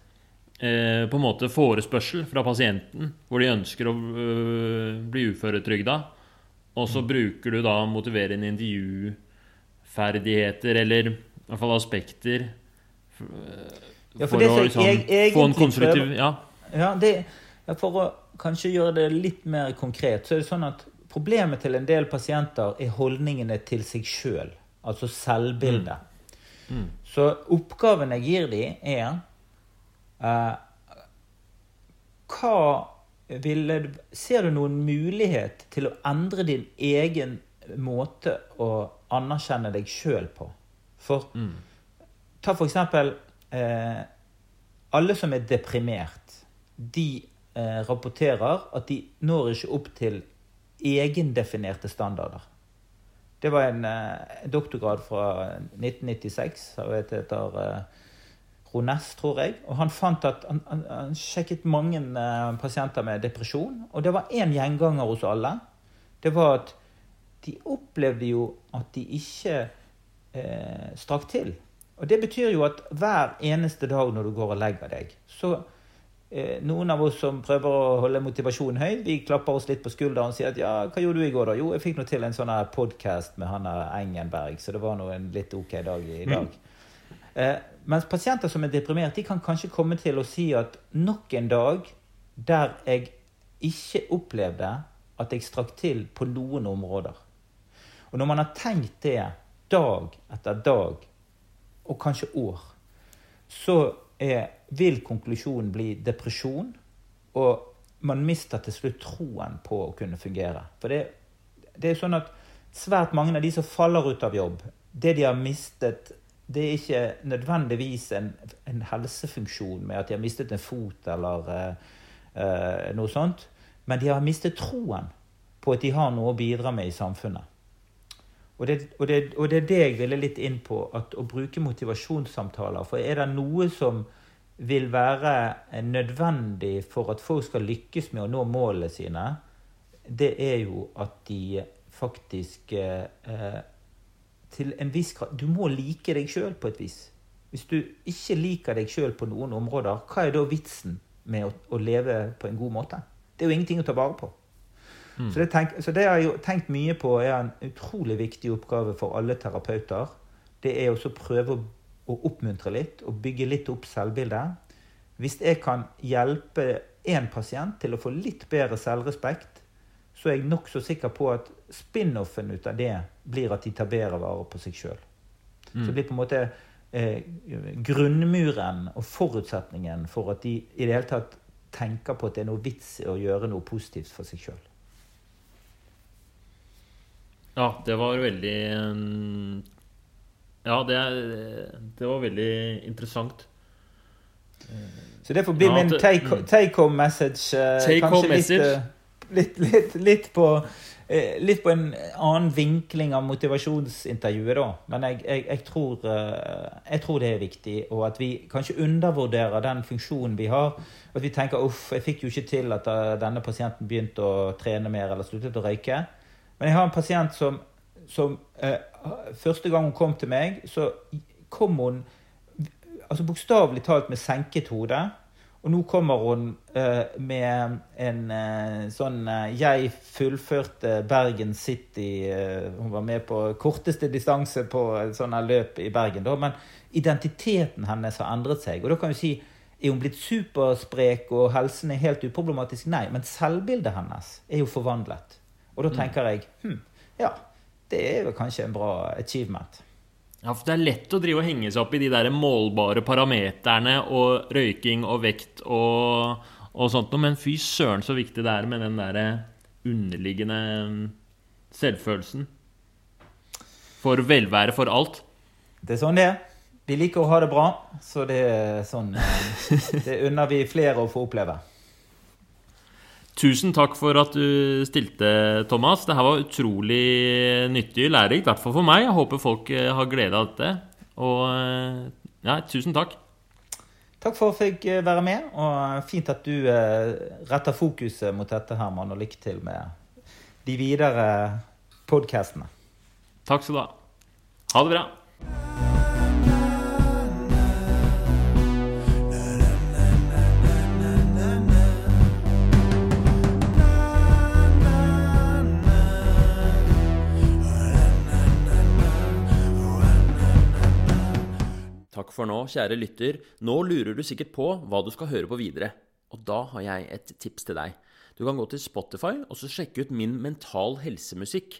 eh, på en måte forespørsel fra pasienten, hvor de ønsker å øh, bli uføretrygda. Og så mm. bruker du da motiverende intervjuferdigheter, eller i hvert fall aspekter, for, ja, for, for å liksom, få en konstruktiv ja. Ja, det, For å kanskje gjøre det litt mer konkret, så er det sånn at problemet til en del pasienter er holdningene til seg sjøl. Altså selvbildet. Mm. Mm. Så oppgaven jeg gir dem, er Eh, hva ville Ser du noen mulighet til å endre din egen måte å anerkjenne deg sjøl på? For mm. ta for eksempel eh, Alle som er deprimert, de eh, rapporterer at de når ikke opp til egendefinerte standarder. Det var en eh, doktorgrad fra 1996 som heter eh, Rones, tror jeg. Og han fant at han, han, han sjekket mange eh, pasienter med depresjon. Og det var én gjenganger hos alle. Det var at de opplevde jo at de ikke uh, strakk til. Og det betyr jo at hver eneste dag når du går og legger deg, så noen av oss som prøver å holde motivasjonen høy, vi klapper oss litt på skulderen og sier at ja, hva gjorde du i går, da? Jo, jeg fikk nå til en sånn podkast med Hanna Engenberg, så det var nå en litt ok dag i dag. Mm. Eh, mens pasienter som er deprimert, de kan kanskje komme til å si at nok en dag der jeg ikke opplevde at jeg strakk til på noen områder. Og når man har tenkt det dag etter dag, og kanskje år, så er, vil konklusjonen bli depresjon, og man mister til slutt troen på å kunne fungere. For det, det er sånn at svært mange av de som faller ut av jobb, det de har mistet det er ikke nødvendigvis en, en, helsefunksjon med at de har mistet en fot eller uh, noe sånt. Men de har mistet troen på at de har noe å bidra med i samfunnet. Og det, og, det, og det, er det jeg ville litt inn på, at å bruke motivasjonssamtaler. For er det noe som vil være nødvendig for at folk skal lykkes med å nå målene sine, det er jo at de faktisk eh, til en viss grad Du må like deg sjøl på et vis. Hvis du ikke liker deg sjøl på noen områder, hva er da vitsen med å, å, leve på en god måte? Det er jo ingenting å ta vare på. Mm. Så, det tenk, så, det har jeg jo tenkt mye på er en utrolig viktig oppgave for alle terapeuter. Det er å prøve å, å oppmuntre litt og bygge litt opp selvbildet. Hvis jeg kan hjelpe én pasient til å få litt bedre selvrespekt, så er jeg nokså sikker på at spin-offen ut av det blir at de tar bedre vare på seg sjøl. Mm. Så det blir på en måte eh, grunnmuren og forutsetningen for at de i det hele tatt tenker på at det er noe vits i å gjøre noe positivt for seg sjøl. Ja, det var veldig Ja, det, det var veldig interessant. Så det får bli ja, min take, mm. take home message. Eh, take home message. Litt, litt, litt, litt, på, eh, litt, på en annen vinkling av motivasjonsintervjuet, da. Men jeg, jeg, jeg, tror, eh, jeg, tror, det er viktig, og at vi kanskje undervurderer den funksjonen vi har. At vi tenker uff, jeg fikk jo ikke til at eh, denne pasienten begynte å trene mer eller sluttet å røyke. Men jeg har en pasient som, som eh, Første gang hun kom til meg, så kom hun altså bokstavelig talt med senket hode. Og nå kommer hun eh, med en eh, sånn uh, Jeg fullførte Bergen City Hun var med på korteste distanse på et sånt løp i Bergen. Da, men identiteten hennes har endret seg. Og da kan vi si Er hun blitt supersprek og helsen er helt uproblematisk? Nei, men selvbildet hennes er jo forvandlet. Og da tenker jeg hm, ja, det er jo kanskje en bra achievement. Ja, for Det er lett å drive og henge seg opp i de der målbare parameterne og røyking og vekt og, og sånt men fy søren så viktig det er med den der underliggende selvfølelsen. For velvære for alt. Det er sånn det er. Vi liker å ha det bra, så det er sånn Det unner vi flere å få oppleve. Tusen takk for at du stilte, Thomas. Det her var utrolig nyttig og lærerikt, i hvert fall for meg. Jeg håper folk eh, har glede av dette. Og eh, ja, tusen takk. Takk for at jeg fikk eh, være med, og fint at du retter fokuset mot dette, Herman. Og lykke til med de videre podkastene. Takk skal du ha. Ha det bra. For nå, kjære lytter. Nå lurer du sikkert på hva du skal høre på videre. Og da har jeg et tips til deg. Du kan gå til Spotify og så sjekke ut min mental helsemusikk.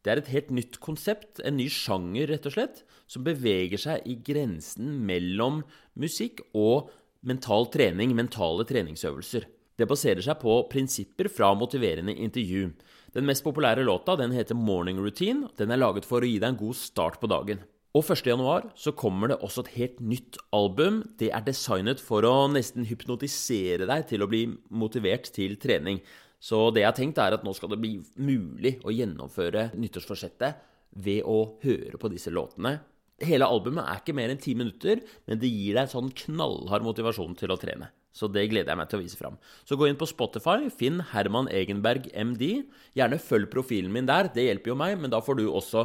Det er et helt nytt konsept, en ny sjanger, rett og slett, som beveger seg i grensen mellom musikk og mental trening, mentale treningsøvelser. Det baserer seg på prinsipper fra motiverende intervju. Den mest populære låta den heter Morning Routine. Den er laget for å gi deg en god start på dagen. Og 1.1 så kommer det også et helt nytt album. Det er designet for å nesten hypnotisere deg til å bli motivert til trening. Så det jeg har tenkt, er at nå skal det bli mulig å gjennomføre nyttårsforsettet ved å høre på disse låtene. Hele albumet er ikke mer enn ti minutter, men det gir deg sånn knallhard motivasjon til å trene. Så det gleder jeg meg til å vise fram. Så gå inn på Spotify, finn Herman Egenberg MD. Gjerne følg profilen min der, det hjelper jo meg, men da får du også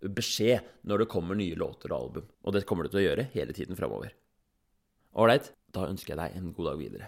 beskjed når det kommer nye låter og album. Og det kommer du til å gjøre hele tiden framover. Ålreit, da ønsker jeg deg en god dag videre.